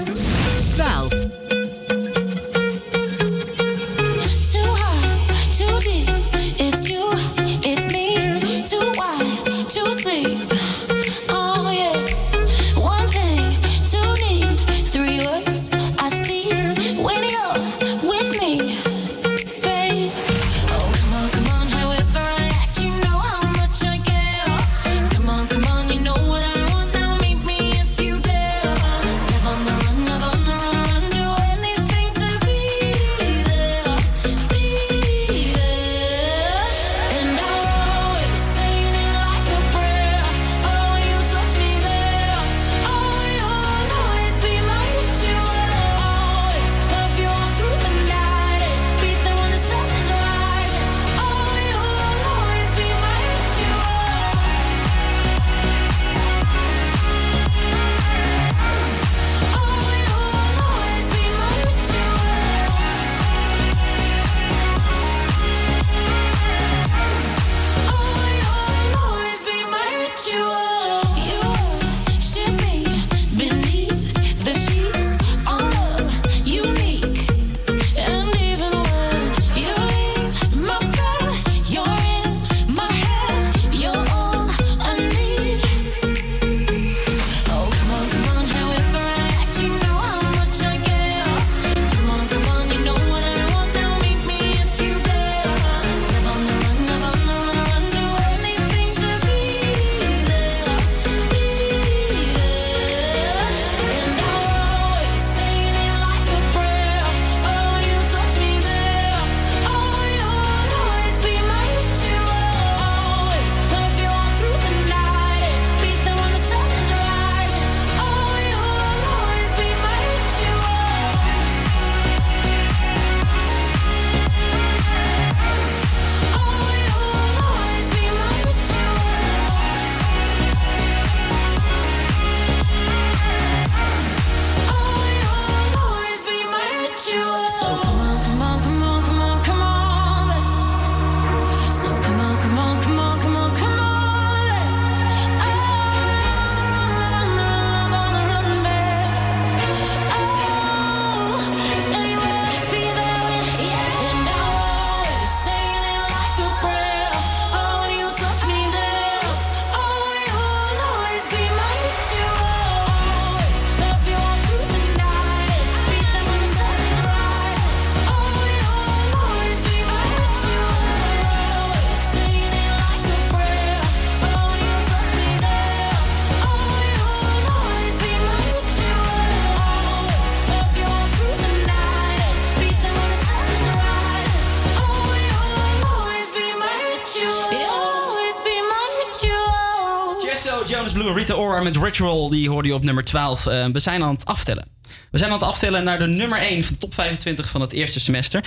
Met Ritual, die hoorde je op nummer 12. Eh, we zijn aan het aftellen. We zijn aan het aftellen naar de nummer 1 van de top 25 van het eerste semester.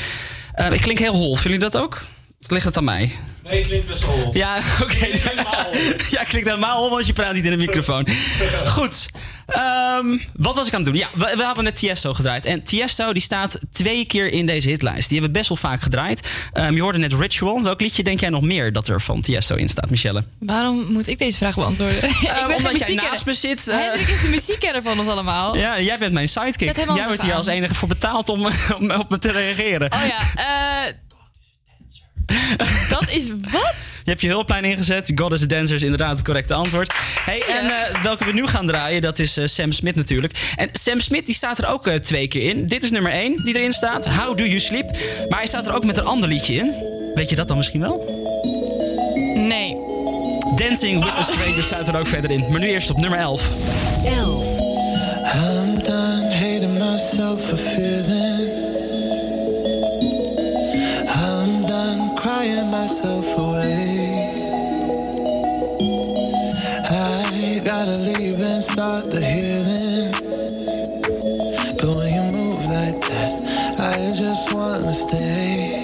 Eh, ik klink heel hol, vinden jullie dat ook? Ligt het aan mij? Nee, klinkt best wel. Ja, [laughs] oké. ja, klinkt helemaal hol, want je praat niet in de microfoon. [laughs] Goed. Ehm, wat was ik aan het doen? Ja, we, we hadden net Tiesto gedraaid. En Tiesto die staat twee keer in deze hitlijst. Die hebben we best wel vaak gedraaid. Ehm, je hoorde net Ritual. Welk liedje denk jij nog meer dat er van Tiesto in staat, Michelle? Waarom moet ik deze vraag beantwoorden? [laughs] geen omdat jij naast me zit, eh. Hendrik is de muziekkenner van ons allemaal. Ja, jij bent mijn sidekick. Jij wordt hier aan. als enige voor betaald om, [laughs] om op me te reageren. Oh ja, eh... [laughs] dat is wat? Je hebt je hulplijn ingezet. God is a Dancer is inderdaad het correcte antwoord. Hey, en eh, welke we nu gaan draaien, dat is eh, Sam Smith natuurlijk. En Sam Smith die staat er ook eh, twee keer in. Dit is nummer 1 die erin staat. How Do You Sleep. Maar hij staat er ook met een ander liedje in. Weet je dat dan misschien wel? Nee. Dancing with a Stranger staat er ook verder in. Maar nu eerst op nummer 11. 11. I'm done hating myself for feeling. Myself away. I gotta leave and start the healing. But when you move like that, I just wanna stay.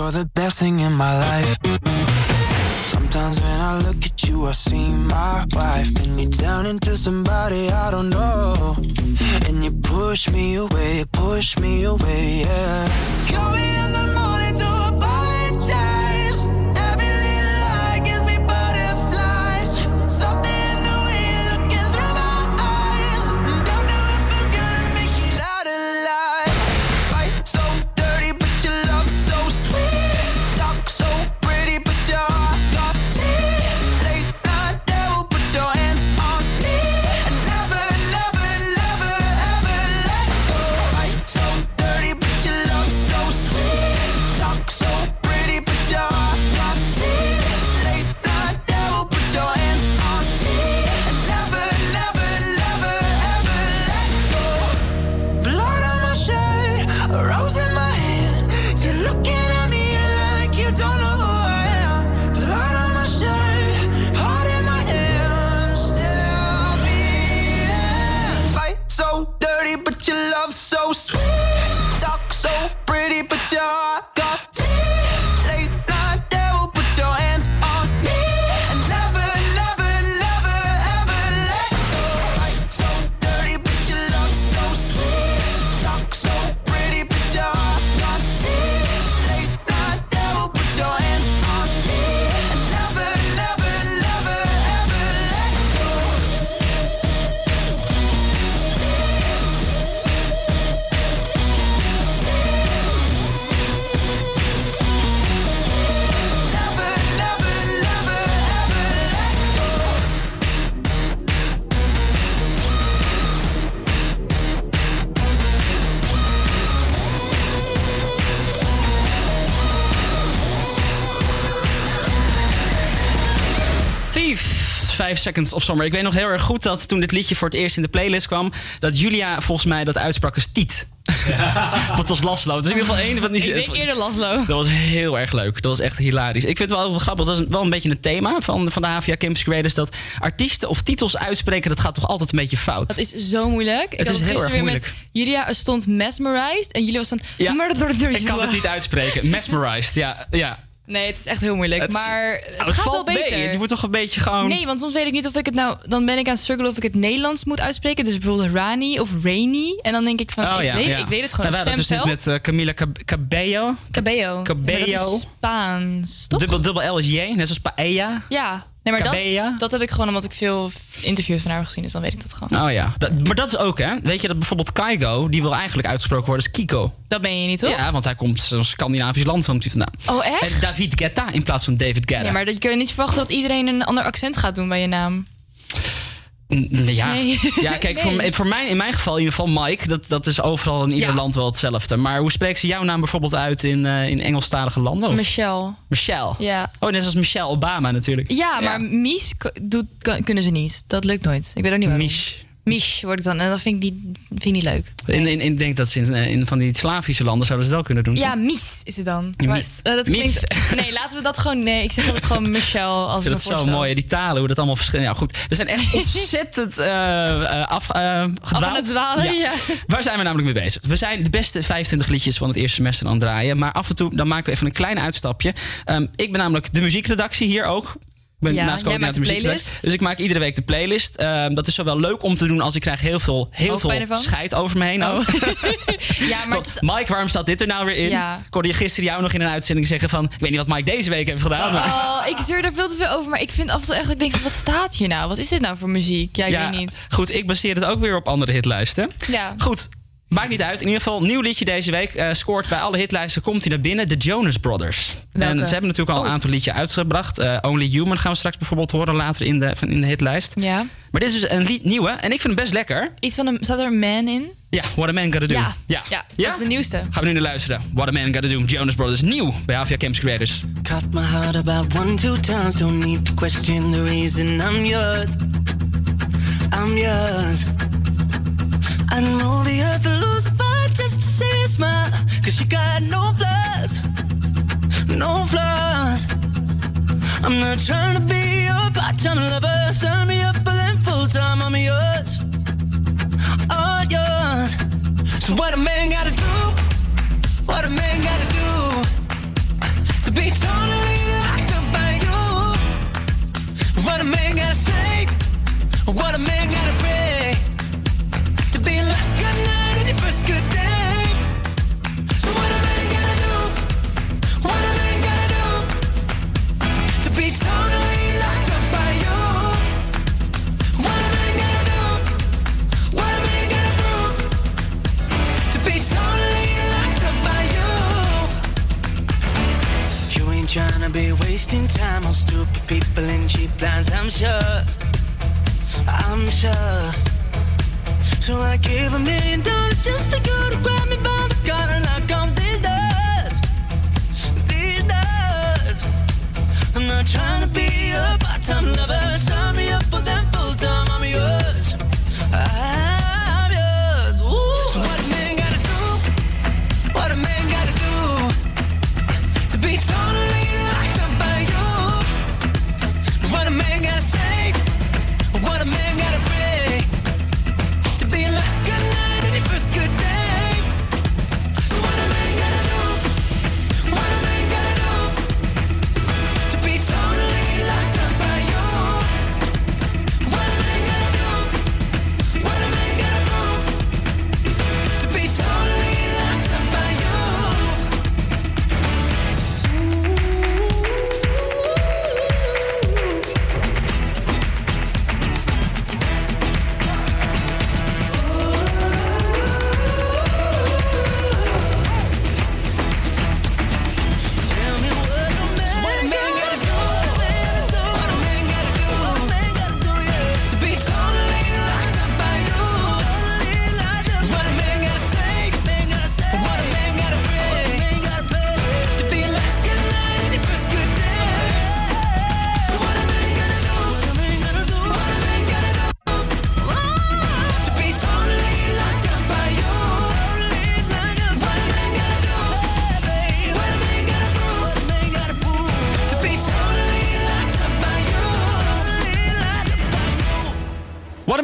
You're the best thing in my life. Sometimes when I look at you, I see my wife. Then you turn into somebody I don't know. And you push me away, push me away, yeah. Call me 5 Seconds of Summer. Ik weet nog heel erg goed dat toen dit liedje voor het eerst in de playlist kwam... dat Julia volgens mij dat uitsprak als Tiet. [laughs] Wat was Laszlo. Dus in ieder geval één... Wat niet, Ik denk eerder Laszlo. Dat was heel erg leuk. Dat was echt hilarisch. Ik vind het wel heel grappig. Dat is wel een beetje een thema van, van de HVA Campus Creators. Dat artiesten of titels uitspreken, dat gaat toch altijd een beetje fout. Dat is zo moeilijk. Ik Het had is heel gisteren erg weer moeilijk. Met Julia stond mesmerized en jullie was dan... Ja. Ik kan het niet uitspreken. Mesmerized, ja. ja. Nee, het is echt heel moeilijk. Het- maar het, Nou, het gaat valt wel beter. mee. Het moet toch een beetje gewoon... Nee, want soms weet ik niet of ik het nou... Dan ben ik aan het struggelen of ik het Nederlands moet uitspreken. Dus bijvoorbeeld Rani of Rainy. En dan denk ik van, Oh, ik, ja, weet, ja. ik weet het gewoon. Nou, hadden het dus met eh, Camila Cab- Cabello. Cabello. Cabello. Ja, dat is Spaans, toch? Dubbel, dubbel L is J, net zoals paella. Ja. Nee, maar dat, dat heb ik gewoon omdat ik veel interviews van haar heb gezien. Dus dan weet ik dat gewoon. Oh ja, dat, maar dat is ook hè. Weet je dat bijvoorbeeld Kaigo, die wil eigenlijk uitgesproken worden als Kiko. Dat ben je niet, toch? Ja, want hij komt uit een Scandinavisch land komt hij vandaan. Oh, echt? En David Guetta in plaats van David Guetta. Ja, maar dat kun je niet verwachten dat iedereen een ander accent gaat doen bij je naam. Ja, Nee. [laughs] ja kijk, Nee. voor, mij, in mijn geval in ieder geval Mike. Dat, dat is overal in ieder Ja. land wel hetzelfde. Maar hoe spreekt ze jouw naam bijvoorbeeld uit in, eh, in Engelstalige landen? Of? Michelle. Michelle. Ja. Oh, net als Michelle Obama natuurlijk. Ja, maar Mies doet, kunnen ze niet. Dat lukt nooit. Ik weet ook niet waarom. Mich. Mich word ik dan. En dat vind ik niet, vind ik niet leuk. In, in, in- ik denk dat ze in, in van die Slavische landen zouden ze het wel kunnen doen. Ja, toch? Mies is het dan. Maar, Mies. eh, dat klinkt, nee, laten we dat gewoon... Nee, ik zeg altijd gewoon Michelle als Ik ik vind me het zo mooi, die talen, hoe dat allemaal verschilt. Ja, goed. We zijn echt [laughs] ontzettend eh, eh, af, eh, gedwaald. het dwalen, ja. Waar zijn we namelijk mee bezig? We zijn de beste 25 liedjes van het eerste semester aan het draaien. Maar af en toe dan maken we even een klein uitstapje. Ehm, ik ben namelijk de muziekredactie hier ook. Ik ben Ja, naast coördinator de muziekredactie. Dus ik maak iedere week de playlist. Ehm, dat is zowel leuk om te doen als ik krijg heel veel, heel Hoofdpijn veel scheid over me heen. ook. [laughs] Ja, [laughs] maar is- Mike, waarom staat dit er nou weer in? Ja. Ik hoorde je gisteren jou nog in een uitzending zeggen van... ik weet niet wat Mike deze week heeft gedaan. Maar... Oh, ik zeur er veel te veel over. Maar ik vind af en toe echt... Ik denk wat staat hier nou? Wat is dit nou voor muziek? Ja, ik weet niet. Goed, ik baseer het ook weer op andere hitlijsten. Ja. Goed, maakt niet uit. In ieder geval, nieuw liedje deze week. eh, scoort bij alle hitlijsten, komt hij naar binnen. De Jonas Brothers. Welke? En ze hebben natuurlijk al een aantal liedjes uitgebracht. Eh, Only Human gaan we straks bijvoorbeeld horen later in de, van, in de hitlijst. Ja. Maar dit is dus een lied nieuwe en ik vind hem best lekker. Iets van een... Staat er een man in? Ja, What a Man Gotta Do. Ja. ja. Ja, dat is de nieuwste. Gaan we nu naar luisteren. What a Man Gotta Do. Jonas Brothers. Nieuw bij Avia Camps Creators. Cut my heart about one, two times. Don't need to question the reason I'm yours. I'm yours. The earth lose a fight just to see you. Cause you got no flaws, no flaws. I'm not trying to be your part-time lover. Sign me up for them full-time. I'm yours, all yours. So what a man gotta do? What a man gotta do to be totally locked up by you? What a man gotta say? What a man Be wasting time on stupid people in cheap lines, I'm sure. I'm sure. So I give a million dollars just to go to grab me by the collar and knock on these doors. These doors. I'm not trying to be a part-time lover. Sign me up for them full-time. I'm yours. I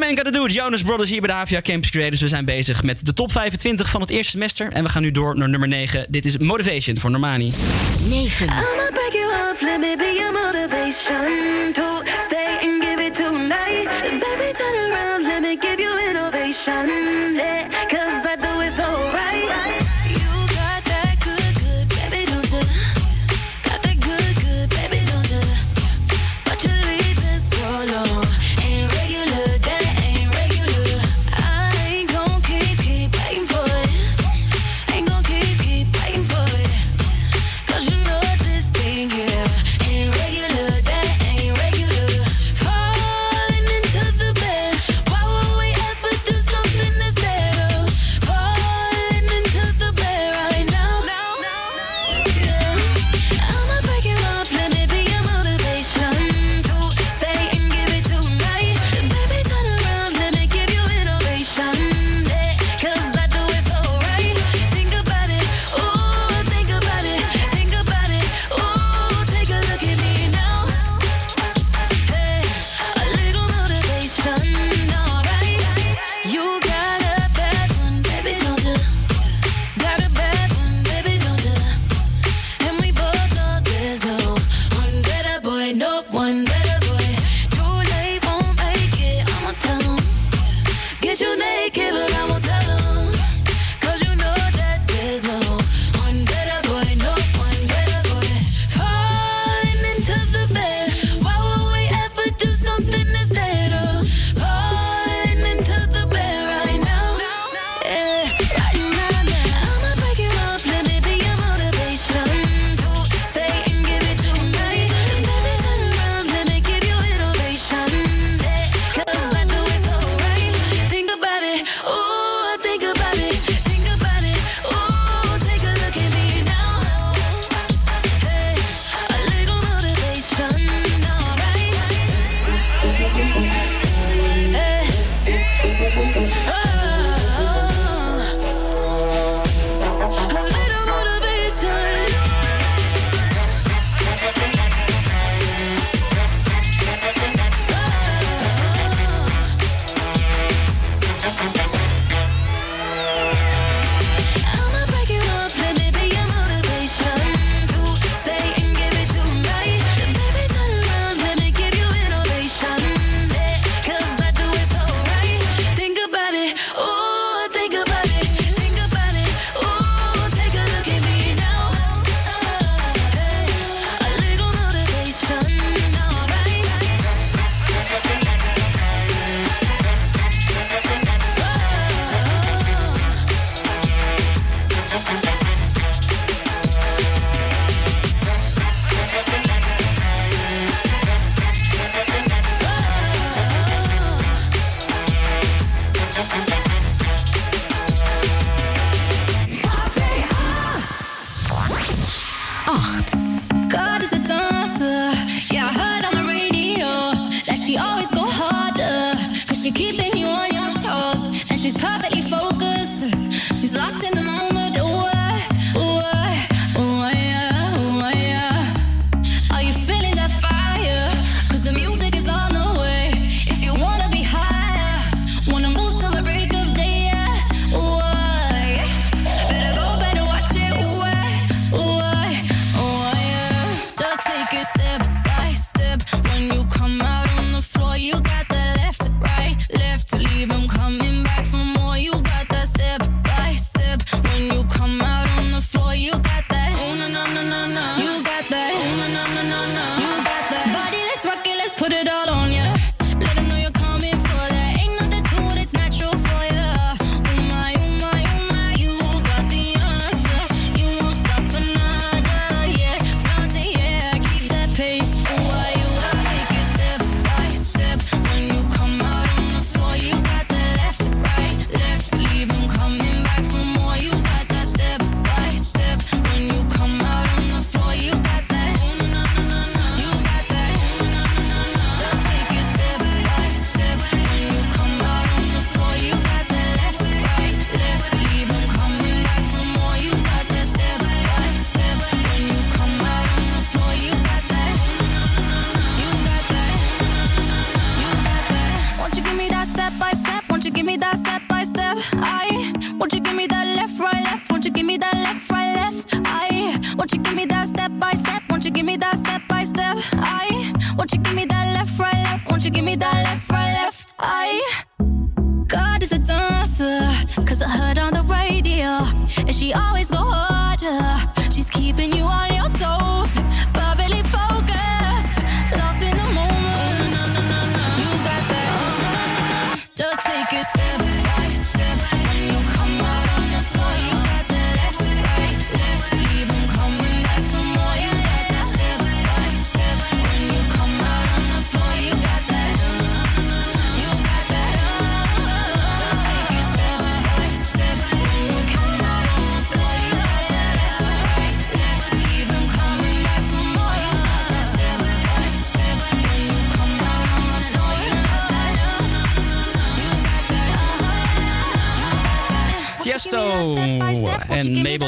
Man aan het doen. Jonas Brothers hier bij de Avia Campus Creators. We zijn bezig met de top 25 van het eerste semester. En we gaan nu door naar nummer 9. Dit is Motivation voor Normani. 9.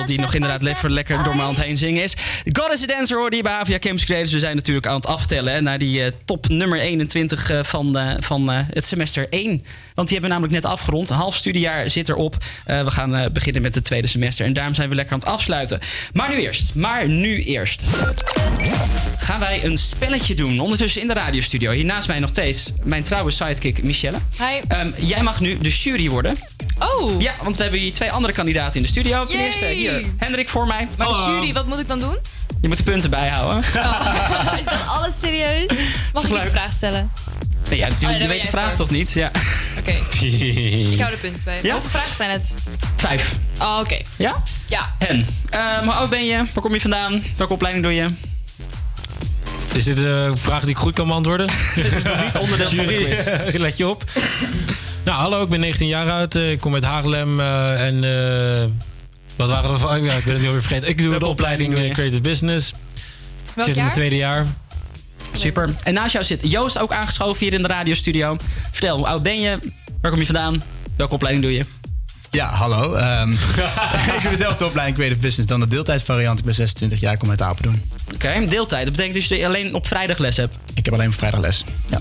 Die nog inderdaad lekker, lekker door mijn hand heen zingen is. God is a Dancer hoorde je bij Havia Campus Creators. We zijn natuurlijk aan het aftellen hè, naar die eh, top nummer 21 eh, van, eh, van het semester 1. Want die hebben we namelijk net afgerond. Een half studiejaar zit erop. We gaan beginnen met het tweede semester. En daarom zijn we lekker aan het afsluiten. Maar nu eerst. Maar nu eerst. Gaan wij een spelletje doen. Ondertussen in de radiostudio. Hier naast mij nog steeds mijn trouwe sidekick Michelle. Hi. Ehm, jij mag nu de jury worden. Oh. Ja, want we hebben hier twee andere kandidaten in de studio. Ten Yay. eerste hier Hendrik voor mij. Maar de jury, wat moet ik dan doen? Je moet de punten bijhouden. [laughs] Is dan alles serieus? Mag ik een vraag stellen? Nee, ja, Oh, natuurlijk, je weet de vraag voor. toch niet? Ja. Oké. [laughs] Ik hou de punten bij. Ja? Hoeveel vragen zijn het? Vijf. Oh, oké. Ja? Ja. Hen. Ehm, hoe oud ben je? Waar kom je vandaan? Welke opleiding doe je? Is dit een vraag die ik goed kan beantwoorden? [laughs] dit is nog niet onderdeel van de Jury, quiz. let je op. Nou, hallo, ik ben 19 jaar oud. eh, Ik kom uit Haarlem. eh, en eh, wat waren er van? Ja, ik ben het nu alweer vergeten. Ik doe de opleiding opleiding Creative Business. Ik zit in het tweede jaar. Super. En naast jou zit Joost ook aangeschoven hier in de radiostudio. Vertel, hoe oud ben je? Waar kom je vandaan? Welke opleiding doe je? Ja, hallo. Ehm, [laughs] ik doe dezelfde opleiding Creative Business dan de deeltijdvariant. Ik ben 26 jaar, ik kom uit Apeldoorn. Oké, deeltijd. Dat betekent dus dat je alleen op vrijdag les hebt? Ik heb alleen op vrijdag les. Ja.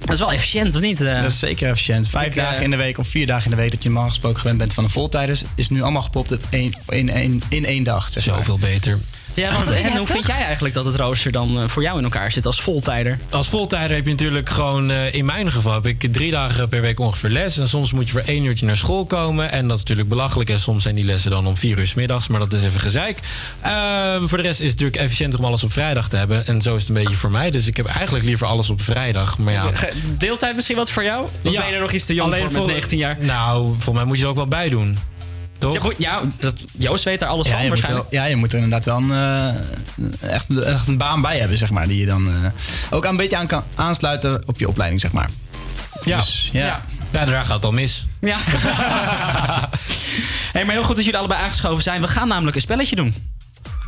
Dat is wel efficiënt, of niet? Eh, Dat is zeker efficiënt. Vijf Ik, eh, dagen in de week of vier dagen in de week dat je normaal gesproken gewend bent van een voltijders, is nu allemaal gepopt in, één, in één dag. Zeg maar. Zoveel beter. Ja, want en hoe vind jij eigenlijk dat het rooster dan eh, voor jou in elkaar zit als voltijder? Als voltijder heb je natuurlijk gewoon, eh, in mijn geval heb ik drie dagen per week ongeveer les. En soms moet je voor één uurtje naar school komen. En dat is natuurlijk belachelijk. En soms zijn die lessen dan om vier uur 's middags. Maar dat is even gezeik. Ehm, voor de rest is het natuurlijk efficiënter om alles op vrijdag te hebben. En zo is het een beetje voor mij. Dus ik heb eigenlijk liever alles op vrijdag. Maar ja, Deeltijd misschien wat voor jou? Of ben je er nog iets te jong voor met 19 jaar? Nou, voor mij moet je er ook wel bij doen. Toch? Ja, goed, ja dat, Joost weet daar alles Ja, van waarschijnlijk. wel, ja, je moet er inderdaad wel een, eh, echt, echt een baan bij hebben, zeg maar. Die je dan eh, ook een beetje aan kan aansluiten op je opleiding, zeg maar. Ja. Dus, ja. Ja. ja, daar gaat het al mis. Ja. [laughs] hey, maar heel goed dat jullie allebei aangeschoven zijn. We gaan namelijk een spelletje doen.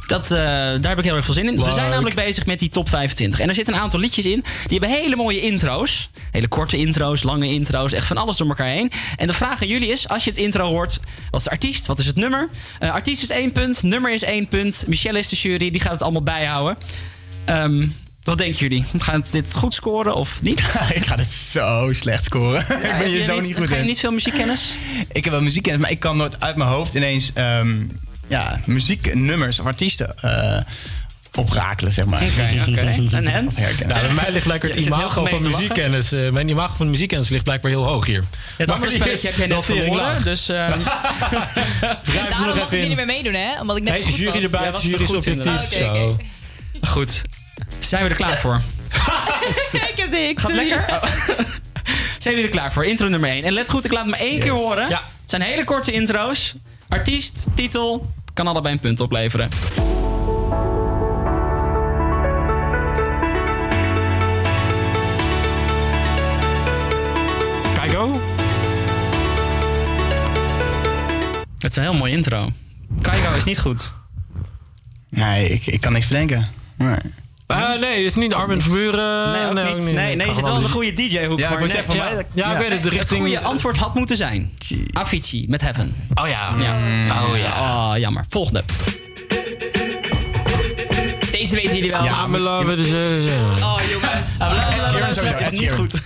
Dat, eh, daar heb ik heel erg veel zin in. We zijn namelijk bezig met die top 25. En er zitten een aantal liedjes in. Die hebben hele mooie intro's. Hele korte intro's, lange intro's. Echt van alles door elkaar heen. En de vraag aan jullie is, als je het intro hoort... Wat is de artiest? Wat is het nummer? Eh, artiest is één punt. Nummer is één punt. Michelle is de jury. Die gaat het allemaal bijhouden. Ehm, wat denken jullie? Gaan we dit goed scoren of niet? [laughs] ik ga dit zo slecht scoren. [laughs] ik ben Heb hier je zo niet- niet goed Ga je in. niet veel muziekkennis? Ik heb wel muziekkennis, maar ik kan nooit uit mijn hoofd ineens ehm, ja, muzieknummers of artiesten eh, oprakelen, zeg maar. [laughs] Oké, oké. En herkennen. Nou, bij mij ligt lekker het Je zit heel imago van muziekkennis. eh, mijn imago van muziekkennis ligt blijkbaar heel hoog hier. Het andere spelletje heb jij net verloren, laag. dus... ehm, [laughs] Wrijf ze Daarom nog mag ik even hier niet meer meedoen, hè? Omdat ik net Hey, goed jury erbij, was jury is objectief. Zo. Oké, Goed. Zijn we er klaar voor? [laughs] ik heb de Gaat lekker? Oh. Zijn jullie er klaar voor? Intro nummer 1. En let goed, ik laat het maar één keer horen. Ja. Het zijn hele korte intro's. Artiest, titel, kan allebei een punt opleveren. Kaigo? Het is een heel mooi intro. Kaigo is niet goed. Nee, ik, ik kan niks bedenken. Nee. Ah, nee, het is niet Armin Verburen. Nee, ook nee, niet. ook niet. Nee, nee, je zit wel in de goede DJ-hoek. Ja, ik nee. zeggen, van ja. mij- Ja, ik weet het. De Het richting... goede antwoord had moeten zijn. Avicii met Heaven. Oh ja. Ja. Oh ja. Oh, jammer. Volgende. Deze weten jullie wel. Ja, mijn love, dus, eh, ja. Oh, jongens. Ed Sheeran is niet Sheeran. goed.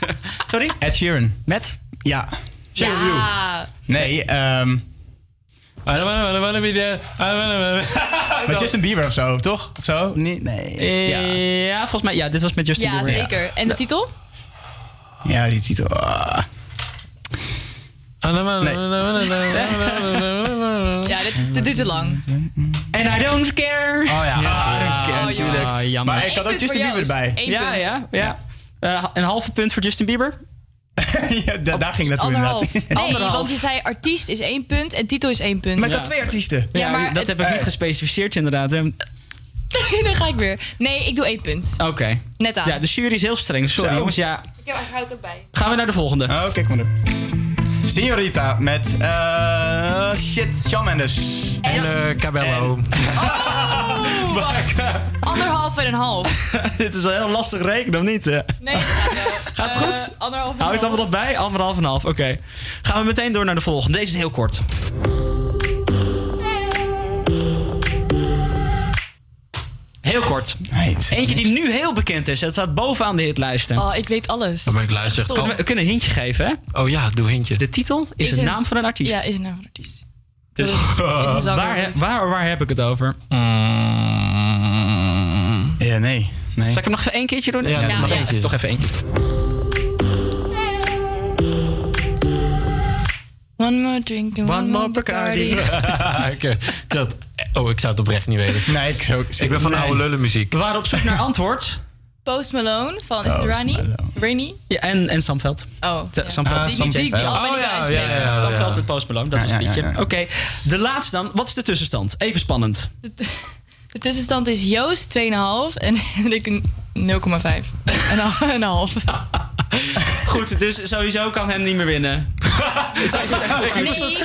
Sorry? Ed Sheeran. Met? Ja. Ja. Nee, ehm [laughs] met Justin Bieber of zo, toch? Of zo? Nee. nee. Ja. Ja. volgens mij. Ja, dit was met Justin Ja, Bieber. zeker. En de titel? ja, die titel. ah. I don't Nee. Ja, dit, is, dit duurt te lang. And I don't care. Oh ja. Ja, Oh, natuurlijk. Ah, jammer. Maar ik had ook Justin Bieber erbij. Ja, punt. ja, ja. Eh, een halve punt voor Justin Bieber. [laughs] ja, da- daar ging Anderhalf. inderdaad. [laughs] Nee, Anderhalf. want je zei artiest is één punt en titel is één punt. Maar ik had twee artiesten. Ja, Ja, maar dat het- heb ik niet gespecificeerd inderdaad. [laughs] hè. Dan ga ik weer. Nee, ik doe één punt. Oké. Net aan. Ja, de jury is heel streng. Sorry Zo. jongens. Ja, Ik heb er ook bij. gaan we naar de volgende. Oh, kijk maar door. Signorita met... eh shit, Shawn Mendes. En eh, Cabello. Oh, [laughs] wacht. Anderhalf en een half. [laughs] Dit is wel heel lastig rekenen, of niet? Nee, dat gaat wel. [laughs] Gaat het goed? Eh, anderhalf en het allemaal nog bij? Anderhalf en half, oké. Gaan we meteen door naar de volgende. Deze is heel kort. Heel kort. Eentje die nu heel bekend is. Het staat bovenaan de hitlijsten. Oh, ik weet alles. Maar ik luister. Stop. Kunnen we, kunnen een hintje geven, hè? Oh ja, doe hintje. De titel is, Is de een- naam van een artiest. Ja, is een naam van een artiest. Dus Is een [laughs] waar, waar, waar heb ik het over? Ja, nee. nee. Zal ik hem nog even één keertje doen? Ja, nog ja, eentje. Toch even eentje. One more drink and one, more Bacardi. [laughs] ik zat- oh, ik zou het oprecht niet weten. Nee, ik, zo, Ik ben van Nee. oude lullen muziek. We waren op zoek naar antwoord. Post Malone van, is het Rani? Rainy? Ja, en, en Samveld. Oh, ja. Samveld. Ah, Die, Sam die, die, die Veld. allebei Oh, ja, ja, ja. Samveld met Post Malone, dat Ja, was het ja, liedje. ja, ja. Oké, de laatste dan. Wat is de tussenstand? Even spannend. De [laughs] tussenstand is Joost 2,5 en [laughs] ik een 0,5. En een half. [laughs] Goed, dus sowieso kan hem niet meer winnen. [laughs] Nee,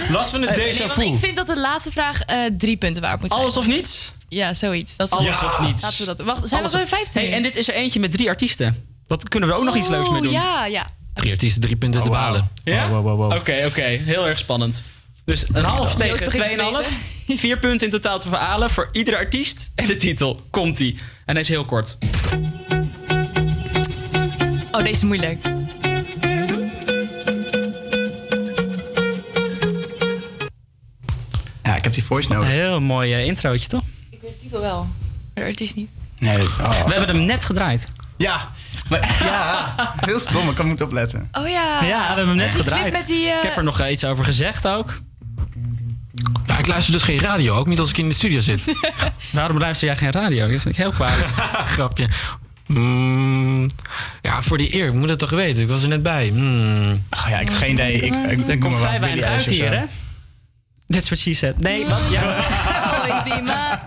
Last van een nee, déjà vu. ik vind dat de laatste vraag eh, drie punten waard moet zijn. Alles of niets? Ja, zoiets. Dat is Alles of niets. Laten we dat. Wacht, zijn Alles we of- zo in 15 Hey, en dit is er eentje met drie artiesten. Wat kunnen we er ook nog iets leuks mee doen? ja, ja. Drie artiesten, drie punten te wauw. behalen. Ja? Wow, wow, wow. Oké, oké. Heel erg spannend. Dus een half Joost tegen begint te 2,5. [laughs] Vier punten in totaal te verhalen voor iedere artiest. En de titel. Komt-ie. En hij is heel kort. Oh, deze is moeilijk. Ja, ik heb die voice nodig. Heel mooi eh, introotje, toch? Ik weet de titel wel, maar de artiest niet. Nee, oh. We hebben hem net gedraaid. Ja, maar, ja, heel stom. Ik kan moeten opletten. Oh ja. Ja, we hebben hem net gedraaid. met die, eh, Ik heb er nog iets over gezegd ook. Ja, ik luister dus geen radio, ook niet als ik in de studio zit. [laughs] Waarom luister jij geen radio? Dat vind ik heel kwalijk. [laughs] Grapje. Mm, ja, voor die eer, ik moet het toch weten. Ik was er net bij. Mm. Ach ja, ik heb geen idee. Ik, ik, Er komt vrij weinig uit hier, hè? That's what she said. Nee, wat? Ja. Always be my,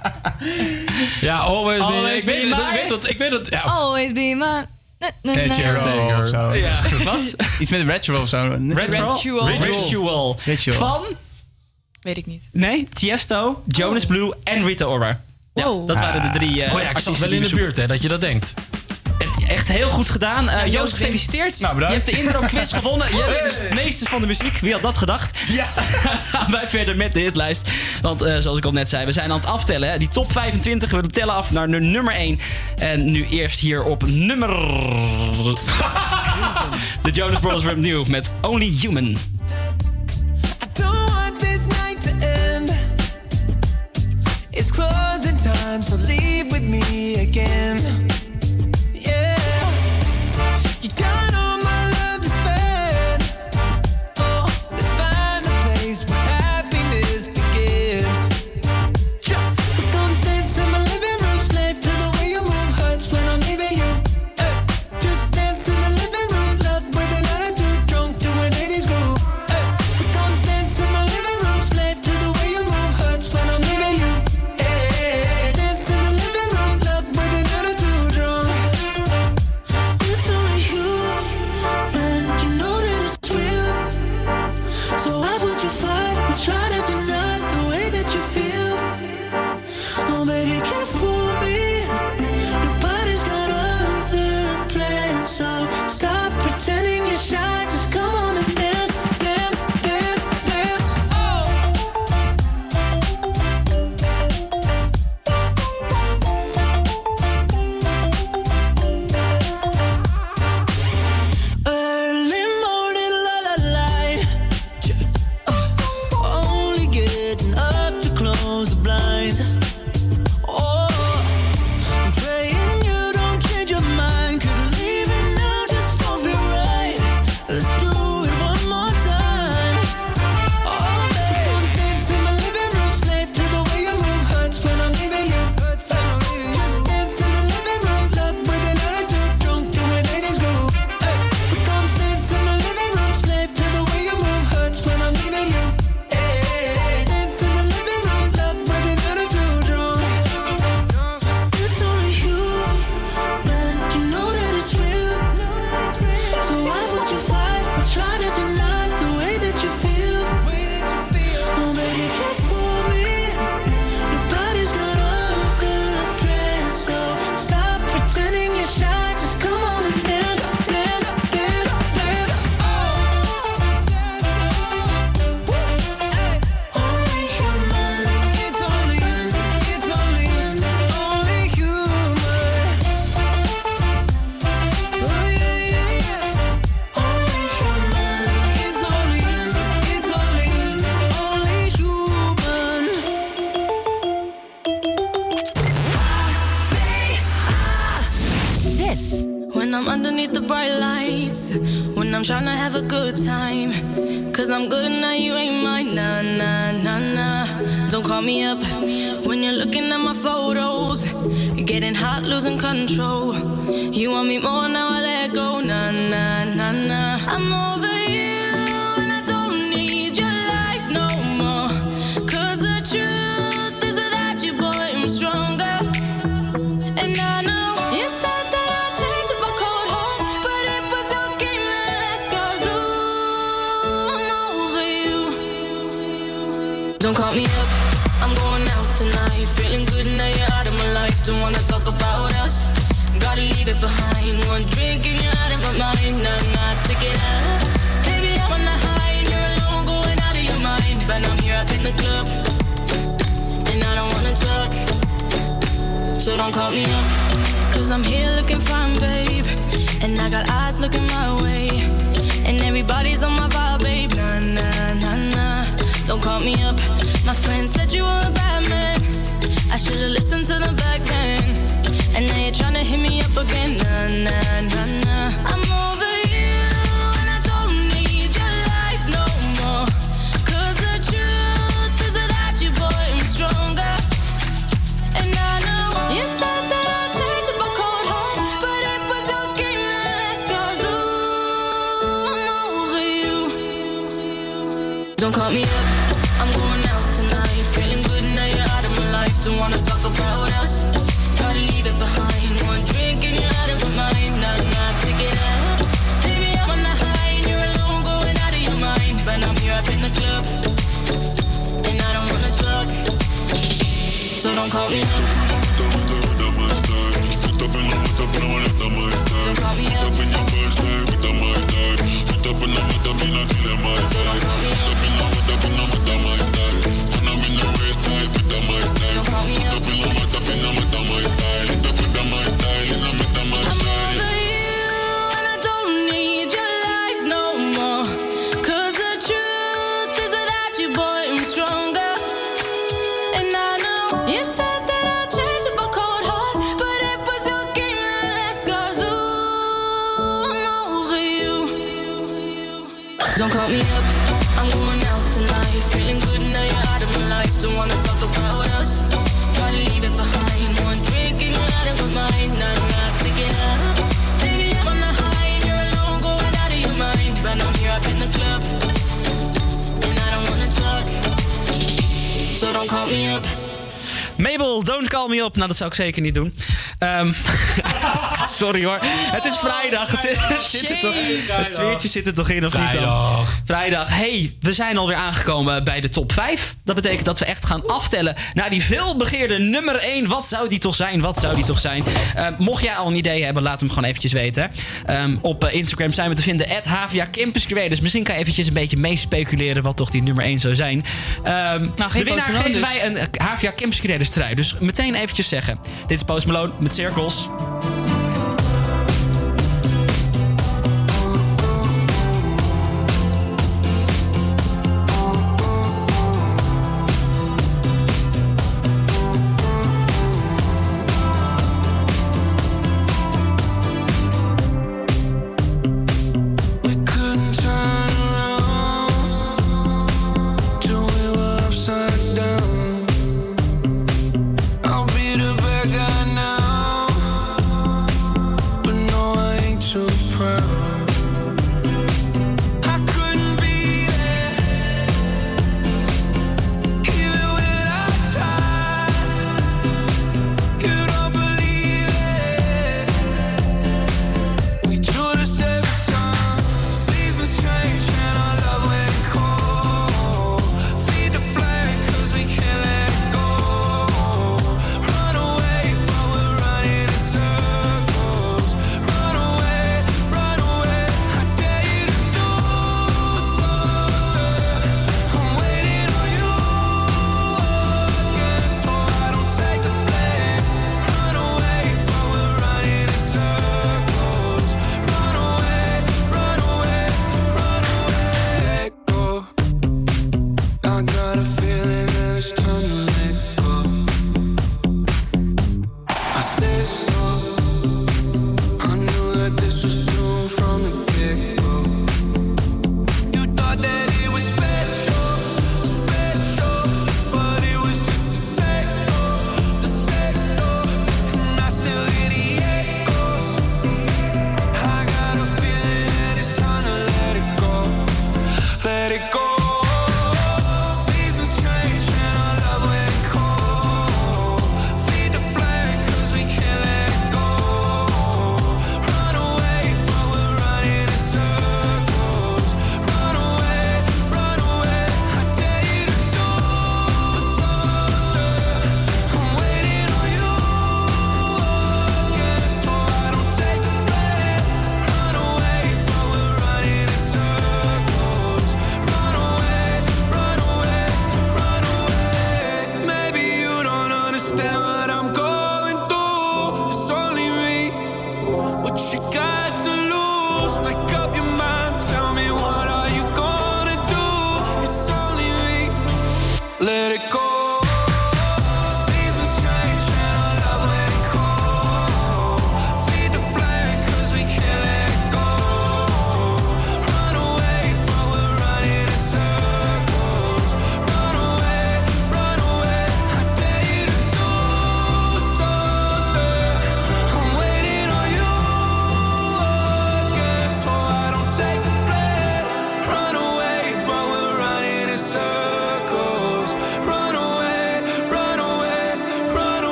Ja, always, be. Always Ik weet, be het, ik my- weet dat. Ik weet dat. Ja. always be my. Na, na, Ed na. Sheeran of zo. ja. Wat? Iets met retro of zo. Ritual? Ritual. Ritual. Ritual. Van? Weet ik niet. Nee, Tiesto, Jonas Blue en Rita Ora. Ja, Wow. dat waren de drie eh Oh ja, ik zat wel in de buurt, hè, dat je dat denkt. Het, echt heel goed gedaan. Eh, Joost, Joost gefeliciteerd. Nou, je hebt de intro-quiz gewonnen. Je bent dus het meeste van de muziek. Wie had dat gedacht? Ja. [laughs] Gaan wij verder met de hitlijst. Want eh, zoals ik al net zei, we zijn aan het aftellen. Hè? Die top 25, we tellen af naar nu- nummer 1. En nu eerst hier op nummer... [laughs] de Jonas Brothers Rap New met Only Human. Time, so leave with me again. Don't call me up. Nou, dat zou ik zeker niet doen. Ehm, [laughs] [laughs] Sorry hoor. Het is vrijdag. Het, het zit er toch, zweertje zit er toch in, of niet dan? Vrijdag. hey, we zijn alweer aangekomen bij de top 5. Dat betekent dat we echt gaan aftellen naar die veelbegeerde nummer 1. Wat zou die toch zijn? Wat zou die toch zijn? Ehm, mocht jij al een idee hebben, laat hem gewoon eventjes weten. Ehm, op eh, Instagram zijn we te vinden, Havia dus Misschien kan je eventjes een beetje meespeculeren wat toch die nummer 1 zou zijn. Um, nou, de winnaar geven wij een eh, Havia Campus Creators dus trui. Dus meteen eventjes zeggen. Dit is Post Malone met Cirkels.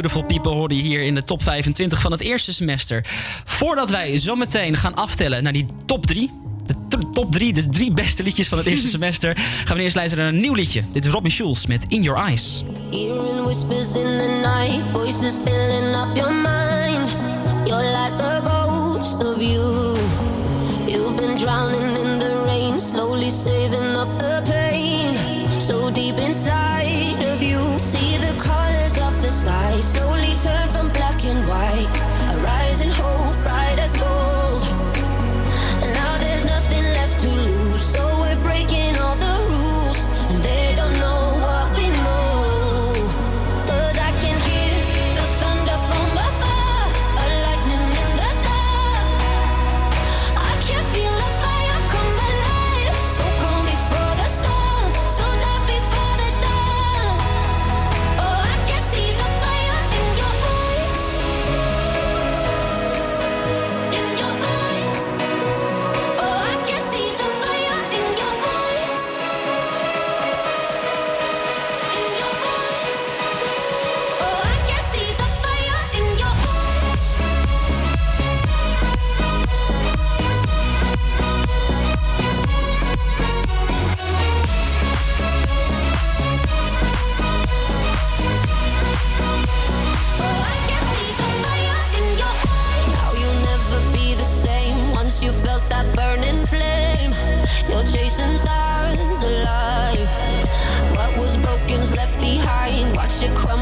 Beautiful People hoorde je hier in de top 25 van het eerste semester. Voordat wij zo meteen gaan aftellen naar die top 3. De top 3, de drie beste liedjes van het eerste [laughs] semester. Gaan we eerst luisteren naar een nieuw liedje. Dit is Robin Schulz met In Your Eyes. should crumble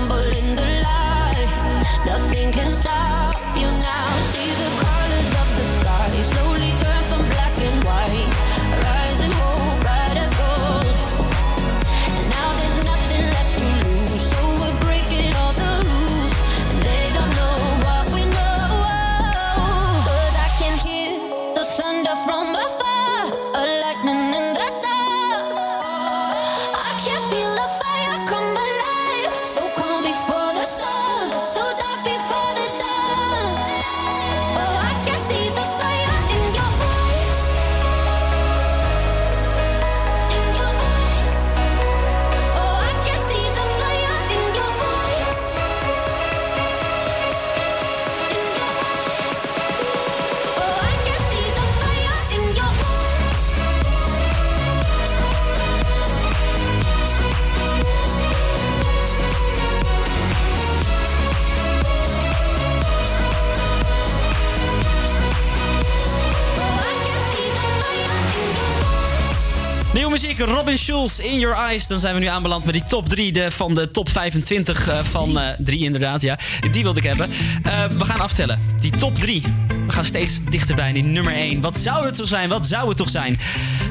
Robin Schulz, In Your Eyes. Dan zijn we nu aanbeland met die top 3 van de top 25 eh, van 3 eh, inderdaad. Ja, die wilde ik hebben. Eh, we gaan aftellen. Die top 3. We gaan steeds dichterbij die nummer 1. Wat zou het zo zijn? Wat zou het toch zijn?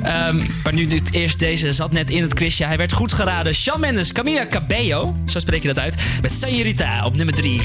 Ehm, maar nu het eerst deze zat net in het quizje. Hij werd goed geraden. Shawn Mendes, Camila Cabello. Zo spreek je dat uit. Met Senorita op nummer 3.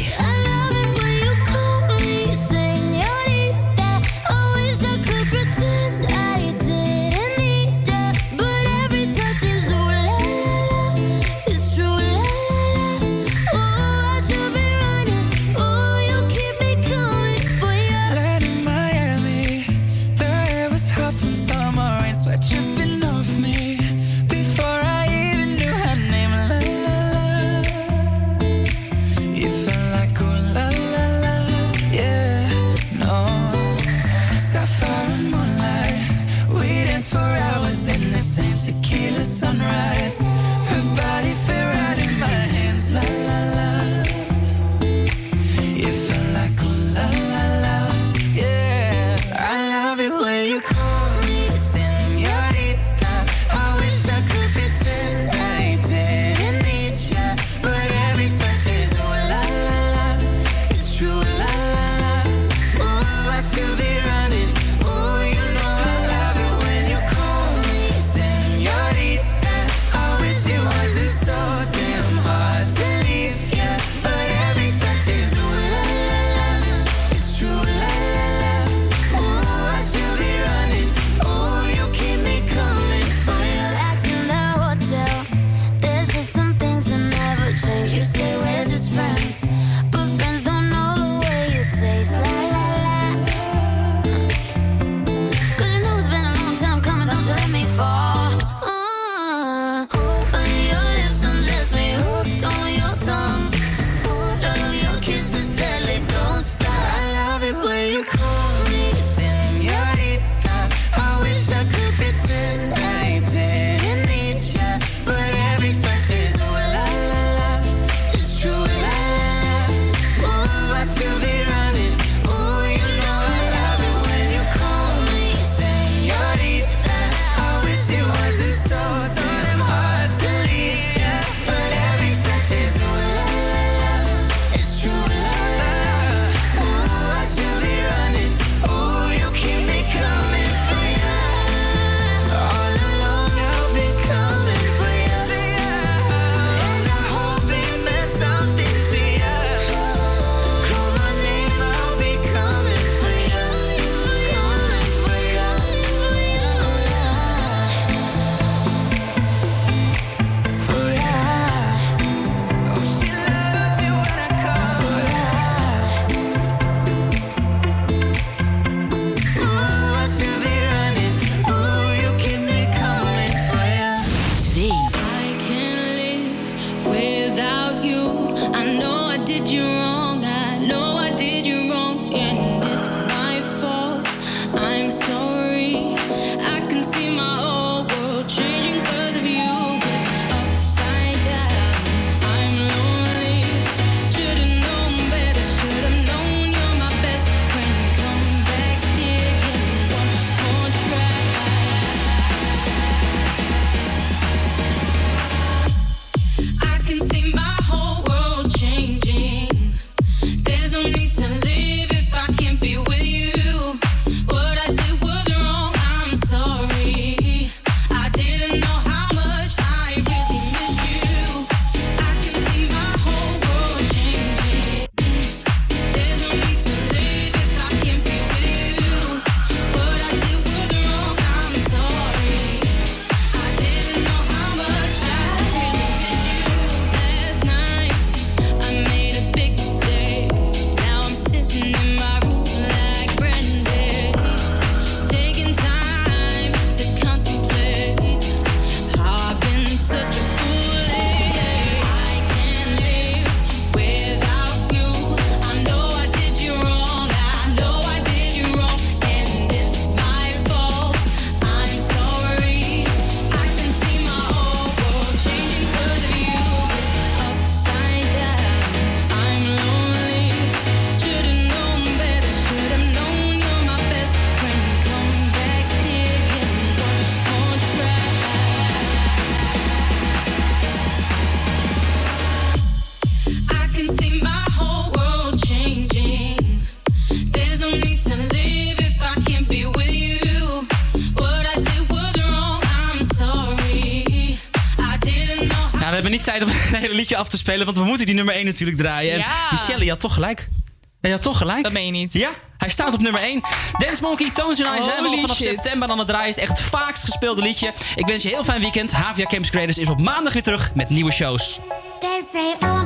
af te spelen. Want we moeten die nummer 1 natuurlijk draaien. En Michelle, je had toch gelijk. En had toch gelijk. Dat meen je niet. Ja, hij staat op nummer 1. Dance Monkey, Tones United zijn vanaf september aan het draaien. Is echt het vaakst gespeelde liedje. Ik wens je een heel fijn weekend. Havia Camps Creators is op maandag weer terug met nieuwe shows. Oh,